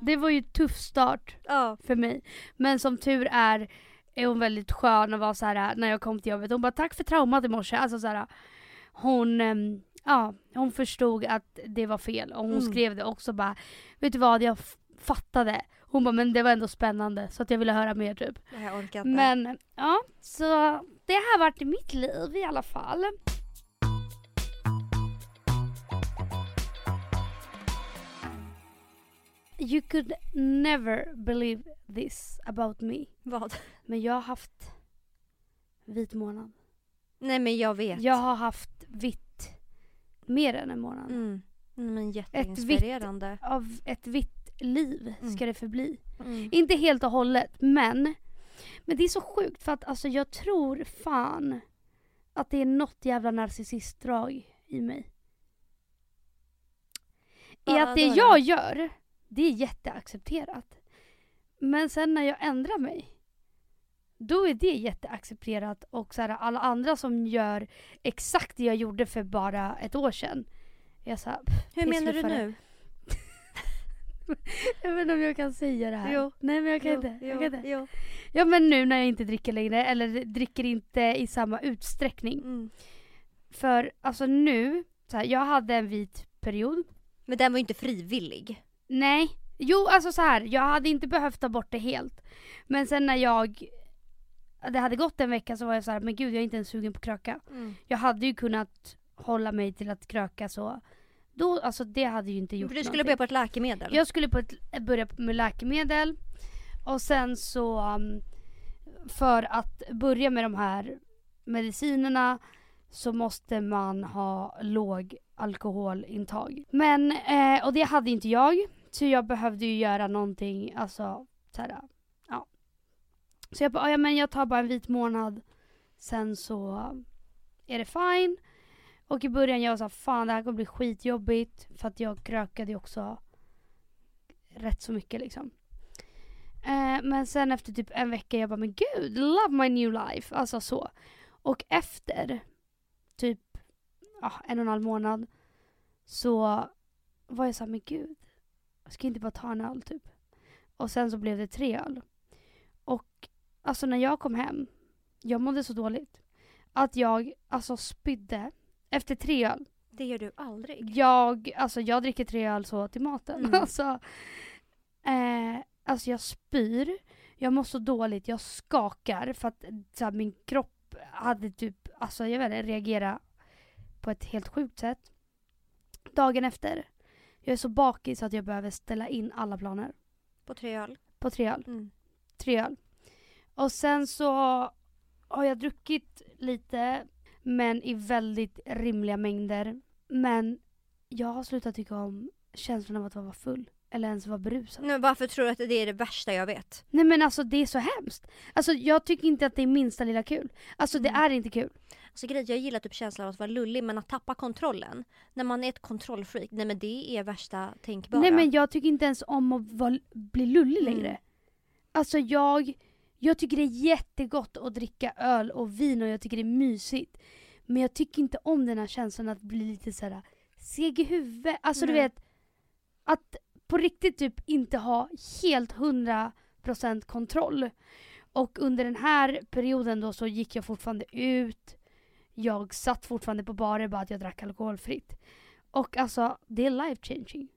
det var ju tuff start Ja. för mig. Men som tur är är hon väldigt skön och var så här när jag kom till jobbet. Hon bara tack för traumat i morse. Alltså så här, hon, ehm, ja, hon förstod att det var fel och hon Mm. skrev det också bara vet du vad jag fattade. Hon bara men det var ändå spännande så att jag ville höra mer typ. Jag orkar inte. Men ja, så det har varit mitt liv i alla fall. You could never believe this about me. Vad? Men jag har haft vit månad. Nej men jag vet. Jag har haft vitt mer än en månad. Mm. Mm, Men jätteinspirerande. Av ett vitt liv Mm. ska det förbli. Mm. Inte helt och hållet, men Men det är så sjukt för att alltså jag tror fan att det är något jävla narcissistdrag i mig. I att det jag gör, det är jätteaccepterat. Men sen när jag ändrar mig, då är det jätteaccepterat och så här, alla andra som gör exakt det jag gjorde för bara ett år sedan. Jag så här, pff, Hur menar du nu? *laughs* Jag vet inte om jag kan säga det här. Jo. Nej men jag kan Jo, inte. Jag jo, kan inte. jo. Ja men nu när jag inte dricker längre, eller dricker inte i samma utsträckning. Mm. För alltså nu, så här, jag hade en vit period. Men den var ju inte frivillig. Nej. Jo, alltså så här. jag hade inte behövt ta bort det helt. Men sen när jag, det hade gått en vecka så var jag så här, men gud jag är inte ens sugen på kröka. Mm. Jag hade ju kunnat hålla mig till att kröka så. Då, alltså det hade ju inte gjort För du skulle någonting. börja på ett läkemedel? Jag skulle på ett, börja med läkemedel och sen så um, för att börja med de här medicinerna så måste man ha låg alkoholintag. Men, eh, och det hade inte jag. Så jag behövde ju göra någonting, alltså så här. Så jag bara, ah, ja men jag tar bara en vit månad. Sen så är det fine. Och i början jag sa fan det här kommer bli skitjobbigt. För att jag krökade ju också rätt så mycket liksom. Eh, men sen efter typ en vecka jag bara, men gud, love my new life. Alltså så. Och efter typ ja, en och en halv månad så var jag såhär, men gud. Jag ska inte bara ta en öl typ. Och sen så blev det tre öl. Och alltså när jag kom hem, jag mådde så dåligt. Att jag alltså spydde efter tre öl. Det gör du aldrig. Jag, alltså jag dricker tre öl så till maten. Mm. *laughs* Alltså, eh, alltså jag spyr, jag mår så dåligt, jag skakar för att så här, min kropp hade typ, alltså jag vet inte, reagerat på ett helt sjukt sätt. Dagen efter, jag är så bakis att jag behöver ställa in alla planer På tre öl? på tre öl. Mm. Tre öl. Och sen så har jag druckit lite, men i väldigt rimliga mängder. Men jag har slutat tycka om känslan av att vara full. Eller ens vara berusad. Nu, varför tror du att det är det värsta jag vet? Nej men alltså det är så hemskt. Alltså jag tycker inte att det är minsta lilla kul. Alltså det Mm. är inte kul. Alltså grejen, jag gillar typ känslan av att vara lullig men att tappa kontrollen. När man är ett kontrollfreak, nej men det är värsta tänkbara. Nej men jag tycker inte ens om att vara, bli lullig Mm. längre. Alltså jag, jag tycker det är jättegott att dricka öl och vin och jag tycker det är mysigt. Men jag tycker inte om den här känslan att bli lite såhär seg i huvudet. Alltså du Nej. vet, att på riktigt typ inte ha helt 100% kontroll. Och under den här perioden då så gick jag fortfarande ut. Jag satt fortfarande på barer bara att jag drack alkoholfritt. Och alltså det är life changing.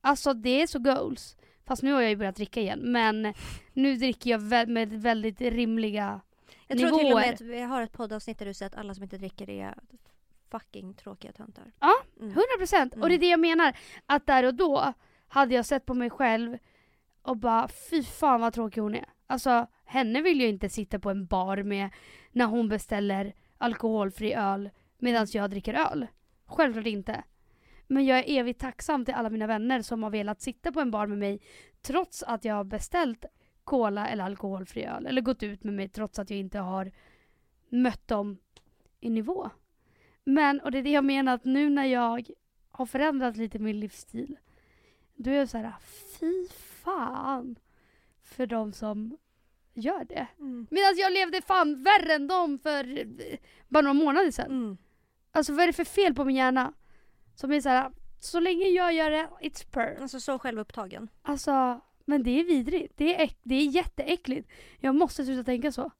Alltså det är så goals. Fast nu har jag ju börjat dricka igen. Men nu dricker jag med väldigt rimliga jag tror till och nivåer. med att vi har ett poddavsnitt där du säger att alla som inte dricker är fucking tråkiga töntar. Ja, Mm. 100% och det är det jag menar. Att där och då hade jag sett på mig själv och bara fy fan vad tråkig hon är. Alltså henne vill jag inte sitta på en bar med när hon beställer alkoholfri öl medan jag dricker öl. Självklart inte. Men jag är evigt tacksam till alla mina vänner som har velat sitta på en bar med mig trots att jag har beställt cola eller alkoholfri öl. Eller gått ut med mig trots att jag inte har mött dem i nivå. Men, och det är det jag menar att nu när jag har förändrat lite min livsstil. Då är jag så här, fy fan för de som gör det. Mm. Medan jag levde fan värre än dem för bara några månader sedan. Mm. Alltså vad är det för fel på min hjärna? Som är så här, så länge jag gör det, it's per. Alltså så självupptagen. Alltså, men det är vidrigt. Det är, det är jätteäckligt. Jag måste sluta tänka så.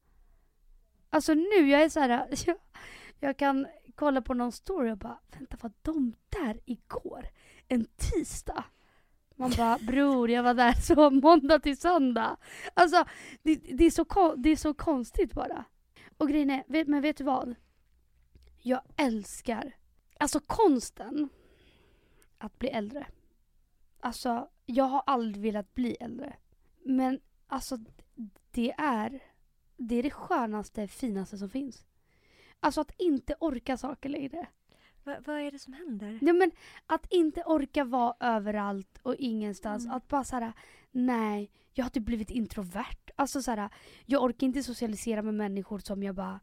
Alltså nu, jag är så här, *laughs* jag, jag kan kolla på någon story och bara, vänta var de där igår? En tisdag? Man bara, *laughs* bror jag var där så måndag till söndag. Alltså det, det, är, så, det är så konstigt bara. Och grejen är, men vet du vad? Jag älskar, alltså konsten att bli äldre. Alltså, jag har aldrig velat bli äldre. Men alltså, det är det, är det skönaste, finaste som finns. Alltså att inte orka saker längre. Va, vad är det som händer? Nej, men att inte orka vara överallt och ingenstans. Mm. Att bara såhär, nej, jag har typ blivit introvert. Alltså såhär, jag orkar inte socialisera med människor som jag bara,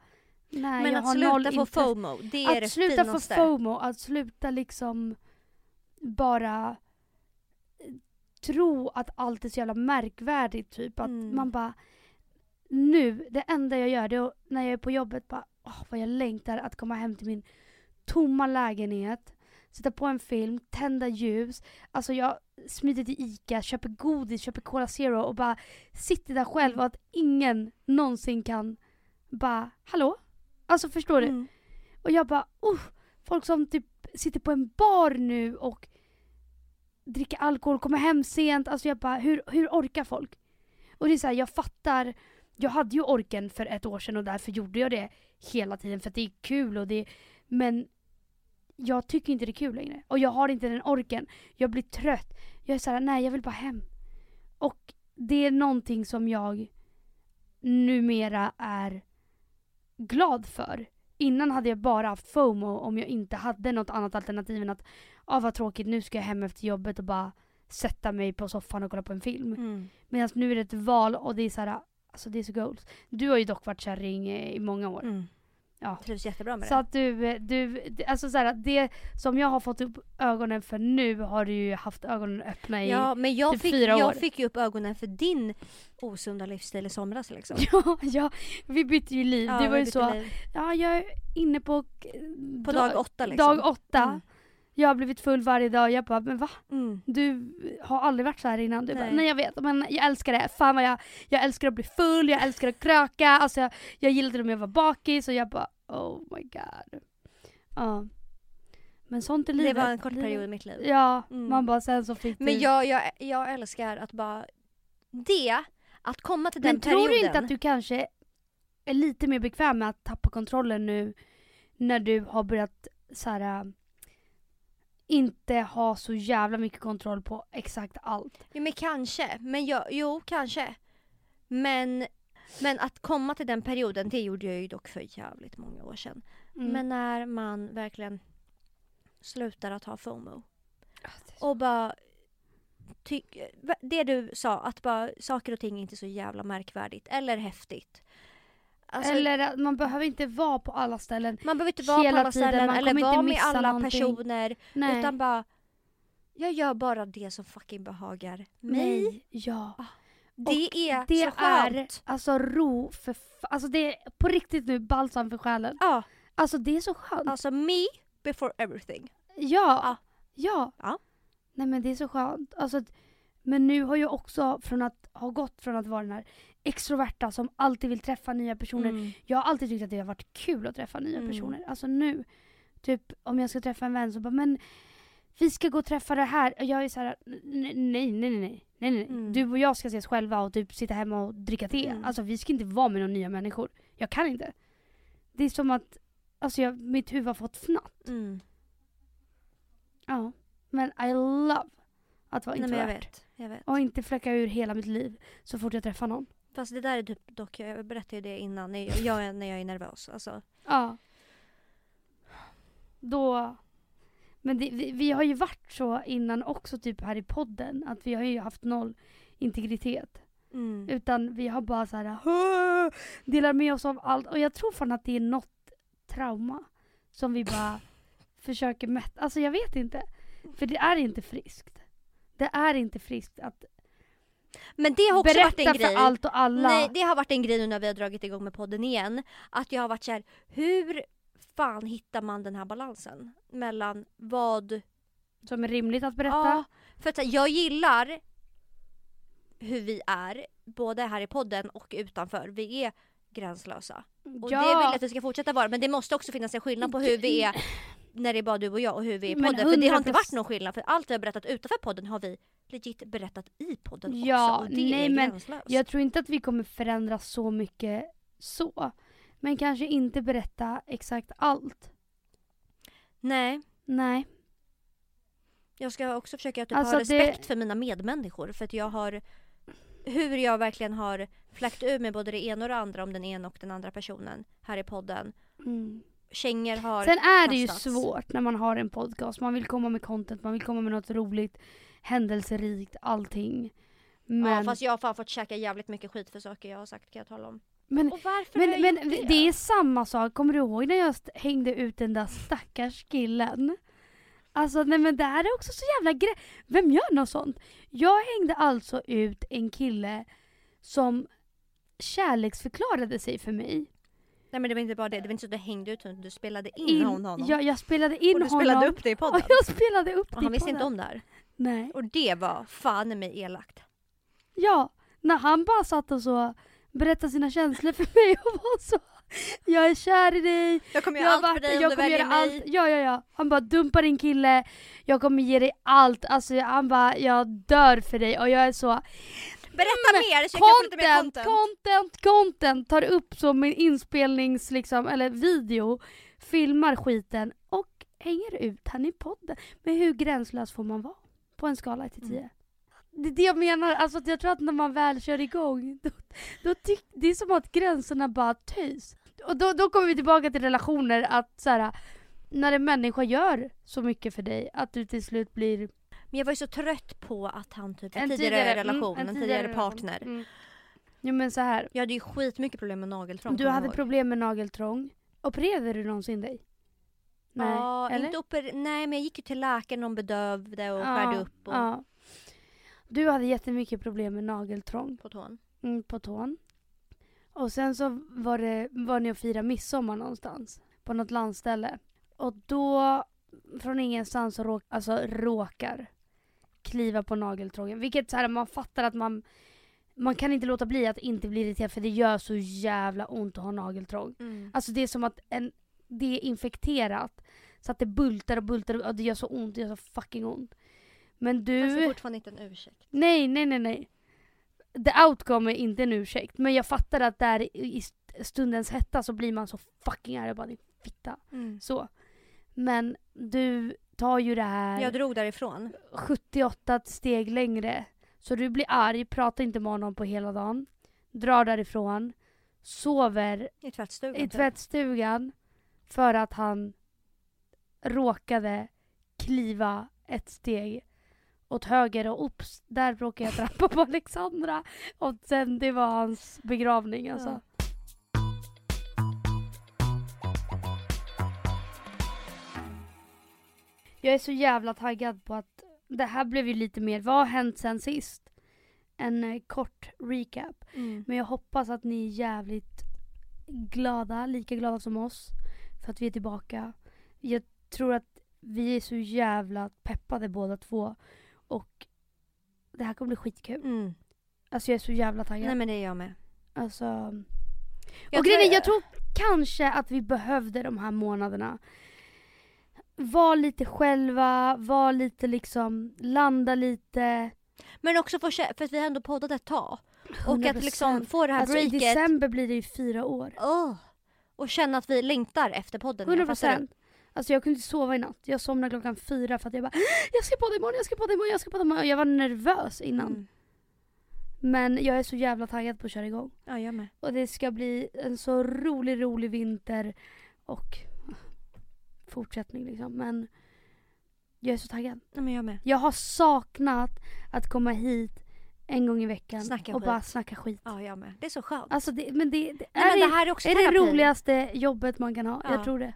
nej men jag att sluta få. FOMO, det är det Att sluta få. FOMO, att sluta liksom bara tro att allt är så jävla märkvärdigt typ. Att Mm. man bara nu, det enda jag gör det är när jag är på jobbet bara åh vad jag längtar att komma hem till min tomma lägenhet, sätta på en film, tända ljus. Alltså jag smiter till ICA, köper godis, köper Cola Zero och bara sitter där själv och att ingen någonsin kan bara hallå? Alltså förstår du? Mm. Och jag bara, uh, folk som typ sitter på en bar nu och dricka alkohol, komma hem sent. Alltså jag bara, hur, hur orkar folk? Och det är så här, jag fattar. Jag hade ju orken för ett år sedan och därför gjorde jag det hela tiden för att det är kul och det Men jag tycker inte det är kul längre. Och jag har inte den orken. Jag blir trött. Jag är såhär, nej jag vill bara hem. Och det är någonting som jag numera är glad för. Innan hade jag bara haft FOMO om jag inte hade något annat alternativ än att ah, vad tråkigt, nu ska jag hem efter jobbet och bara sätta mig på soffan och kolla på en film. Mm. Medan nu är det ett val och det är så här, alltså det är så goals. Du har ju dock varit kärring i många år. Mm. Ja. Trivs jättebra med Så det. att du, du, alltså så här, det som jag har fått upp ögonen för nu har du ju haft ögonen öppna i. Ja, men jag, typ fick, fyra år. jag fick ju upp ögonen för din osunda livsstil i somras liksom. *laughs* Ja, ja, vi bytte ju liv. Ja, du var ju så, liv. ja jag är inne på På dag åtta liksom. Dag åtta. Mm. Jag har blivit full varje dag. Jag bara, men va? Mm. Du har aldrig varit så här innan. Du bara, Nej. nej jag vet men jag älskar det. Fan vad jag, jag älskar att bli full, jag älskar att kröka. Alltså jag, jag gillade det om jag var bakis och jag bara, oh my god. Ja. Men sånt är Det livet. var en kort period i mitt liv. Ja, Mm. man bara sen så fick Men jag, jag, jag älskar att bara... Det, att komma till den Men tror perioden. du inte att du kanske är lite mer bekväm med att tappa kontrollen nu när du har börjat så här, äh, inte ha så jävla mycket kontroll på exakt allt? Jo men kanske. Men jag, jo kanske. Men, men att komma till den perioden, det gjorde jag ju dock för jävligt många år sedan. Mm. Men när man verkligen slutar att ha FOMO. Ja, är så- Och bara... Ty, det du sa, att bara saker och ting är inte så jävla märkvärdigt eller häftigt. Alltså, Eller att man behöver inte vara på alla ställen. man behöver inte vara på alla tiden, ställen eller vara med alla någonting. personer. Nej. Utan bara... Jag gör bara det som fucking behagar mig. Nej. Ja. Det är Det så är skönt. alltså ro för Alltså det är på riktigt nu balsam för själen. Ja, Alltså det är så skönt. alltså me before everything. Ja. Ja. Ja. Ja. Nej men det är så skönt. Alltså, men nu har jag också från att ha gått från att vara den här extroverta som alltid vill träffa nya personer. Mm. Jag har alltid tyckt att det har varit kul att träffa nya Mm. personer. Alltså nu, typ om jag ska träffa en vän så bara men vi ska gå och träffa det här. Och jag är så här: nej nej nej nej. Nej, nej. Mm. Du och jag ska ses själva och typ sitta hemma och dricka te. Mm. Alltså vi ska inte vara med några nya människor. Jag kan inte. Det är som att alltså jag, mitt huvud har fått fnatt. Mm. Ja. Men I love att vara Nej, men jag introvert. vet. Jag vet. Och inte fläcka ur hela mitt liv så fort jag träffar någon. Fast det där är typ dock, jag berättade ju det innan, när jag, jag, är- när jag är nervös. Alltså. Ja. Då... Men det, vi, vi har ju varit så innan också typ här i podden att vi har ju haft noll integritet. Mm. Utan vi har bara så här delar med oss av allt. Och jag tror fan att det är något trauma som vi bara *laughs* försöker mätta. Alltså jag vet inte. För det är inte friskt. Det är inte friskt att Men det har också varit en berätta grej. för allt och alla. Nej, det har varit en grej nu när vi har dragit igång med podden igen. Att jag har varit så här, hur fan hittar man den här balansen? Mellan vad... Som är rimligt att berätta. Ja, för att jag gillar hur vi är, både här i podden och utanför. Vi är gränslösa. Och det vill jag att vi ska fortsätta vara. Men det måste också finnas en skillnad på hur vi är när det är bara du och jag och hur vi är i Men podden. För det har inte 100% varit någon skillnad. För allt vi har berättat utanför podden har vi legit berättat i podden Ja, också. Och det nej, är men gränslöst. Jag tror inte att vi kommer förändras så mycket så. Men kanske inte berätta exakt allt. Nej. Nej. Jag ska också försöka typ Alltså, ha det- respekt för mina medmänniskor för att jag har hur jag verkligen har fläkt ur med både det ena och det andra om den ena och den andra personen här i podden. Mm. Kängor har Sen är det ju svårt när man har en podcast. Man vill komma med content, man vill komma med något roligt, händelserikt, allting. Men, Ja fast jag har fan fått käka jävligt mycket skit för saker jag har sagt kan jag tala om. Men, men, men gjort det? är samma sak. Kommer du ihåg när jag hängde ut den där stackars killen? Alltså nej men det här är också så jävla grej. Vem gör något sånt? Jag hängde alltså ut en kille som kärleksförklarade sig för mig. Nej men det var inte bara det, det var inte så att du hängde ut honom, du spelade in, In- honom. Jag, jag spelade in och du honom. spelade upp det i podden. *laughs* jag spelade upp det i han visste inte podden. om det här. Nej. Och det var fan i mig elakt. Ja, när han bara satt och så berättade sina känslor för mig och *laughs* var så jag är kär i dig. Jag kommer Jag göra har allt för varit- dig om jag du kommer väljer mig. allt. Ja, ja, ja. Han bara dumpa din kille. Jag kommer ge dig allt. Alltså han bara jag dör för dig och jag är så Berätta Mm, mer så jag kan få lite mer content, content. content, content. Tar upp så min inspelnings liksom, eller video. Filmar skiten och hänger ut han i podden. Men hur gränslös får man vara? På en skala 1 till 10. Mm. Det är det jag menar, alltså att jag tror att när man väl kör igång, då, då tyck, det är som att gränserna bara töjs. Och då, då kommer vi tillbaka till relationer, att så här, när en människa gör så mycket för dig, att du till slut blir Men jag var ju så trött på att han typ en en tidigare, mm, relation, en tidigare, relation. partner. Mm. Jo men så här. Jag hade ju skitmycket problem med nageltrång. Du hade problem med nageltrång. Opererade du någonsin dig? Nej, ja, eller? inte oper- nej men jag gick ju till läkaren och bedövde och skärde upp och Ja. Du hade jättemycket problem med nageltrång på tån. mm, på tån. Och sen så var, det, var ni och firade midsommar någonstans. På något landställe. Och då, från ingenstans, så råk, alltså, råkar kliva på nageltrången. Vilket så här, man fattar att man man kan inte låta bli att inte bli irriterad för det gör så jävla ont att ha nageltrång. Alltså det är som att en, det är infekterat. Så att det bultar och bultar och det gör så ont, det gör så fucking ont. Men Fast det är du... fortfarande inte en ursäkt. Nej, nej, nej, nej. The outcome är inte en ursäkt. Men jag fattar att där i stundens hetta så blir man så fucking arg och bara din fitta. Så. Men du tar ju det här Jag drog därifrån. 78 steg längre. Så du blir arg, pratar inte med honom på hela dagen. Drar därifrån. Sover I tvättstugan. i typ. tvättstugan för att han råkade kliva ett steg åt höger och oops, där råkade jag trampa på Alexandra. Och sen det var hans begravning alltså. Ja. Jag är så jävla taggad på att det här blev ju lite mer, vad har hänt sen sist? En eh, kort recap. Mm. Men jag hoppas att ni är jävligt glada, lika glada som oss. För att vi är tillbaka. Jag tror att vi är så jävla peppade båda två. Och det här kommer bli skitkul. Mm. Alltså jag är så jävla taggad. Nej men det är jag med. Alltså... Jag och grejen är, jag tror kanske att vi behövde de här månaderna. Var lite själva, var lite liksom, landa lite. Men också för, för att vi har ändå poddat ett tag. Och att 100%. liksom få det här Alltså i breaket. december blir det ju fyra år. Åh. Och känna att vi längtar efter podden. 100 igen, fattar du? procent. Alltså jag kunde inte sova i natt. Jag somnade klockan fyra för att jag bara Jag ska podda imorgon, jag ska podda imorgon, jag ska podda imorgon. Jag var nervös innan. Mm. Men jag är så jävla taggad på att köra igång. Ja, jag med. Och det ska bli en så rolig, rolig vinter. Och fortsättning liksom. Men jag är så taggad. Ja, men jag med. Jag har saknat att komma hit en gång i veckan Snacka och skit. bara snacka skit. Ja, jag med. Det är så skönt. Alltså det, men det, det, Nej, är, men det, här är också är det roligaste jobbet man kan ha? Ja. Jag tror det.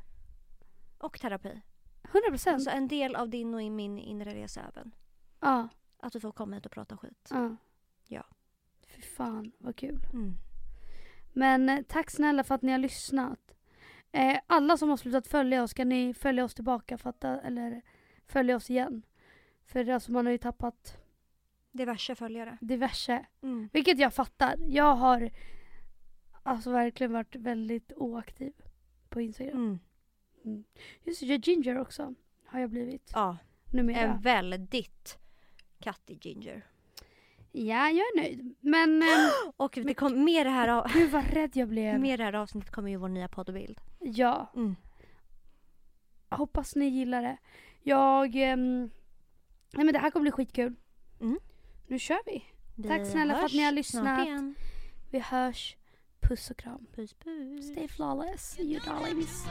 Och terapi. 100 procent. Alltså en del av din och min inre resa även. ja. Att du får komma hit och prata skit. Ja. Ja. Fy fan vad kul. Mm. Men eh, tack snälla för att ni har lyssnat. Eh, alla som har slutat följa oss, kan ni följa oss tillbaka? Fatta, eller följa oss igen? För alltså, man har ju tappat Diverse följare. diverse. Mm. Vilket jag fattar. Jag har alltså verkligen varit väldigt oaktiv på Instagram. Mm. Just det, ginger också. Har jag blivit Ja, numera. en väldigt kattig ginger. Ja, jag är nöjd. Men *gasps* eh, Och det kom, med, det här, av- gud vad rädd jag blev. med det här avsnittet kommer ju vår nya poddbild. Ja. Mm. Hoppas ni gillar det. Jag... ehm, nej men det här kommer bli skitkul. Mm. Nu kör vi. Vi Tack snälla för att ni har lyssnat. Vi hörs. Puss och kram. Puss puss. Stay flawless, you darlings.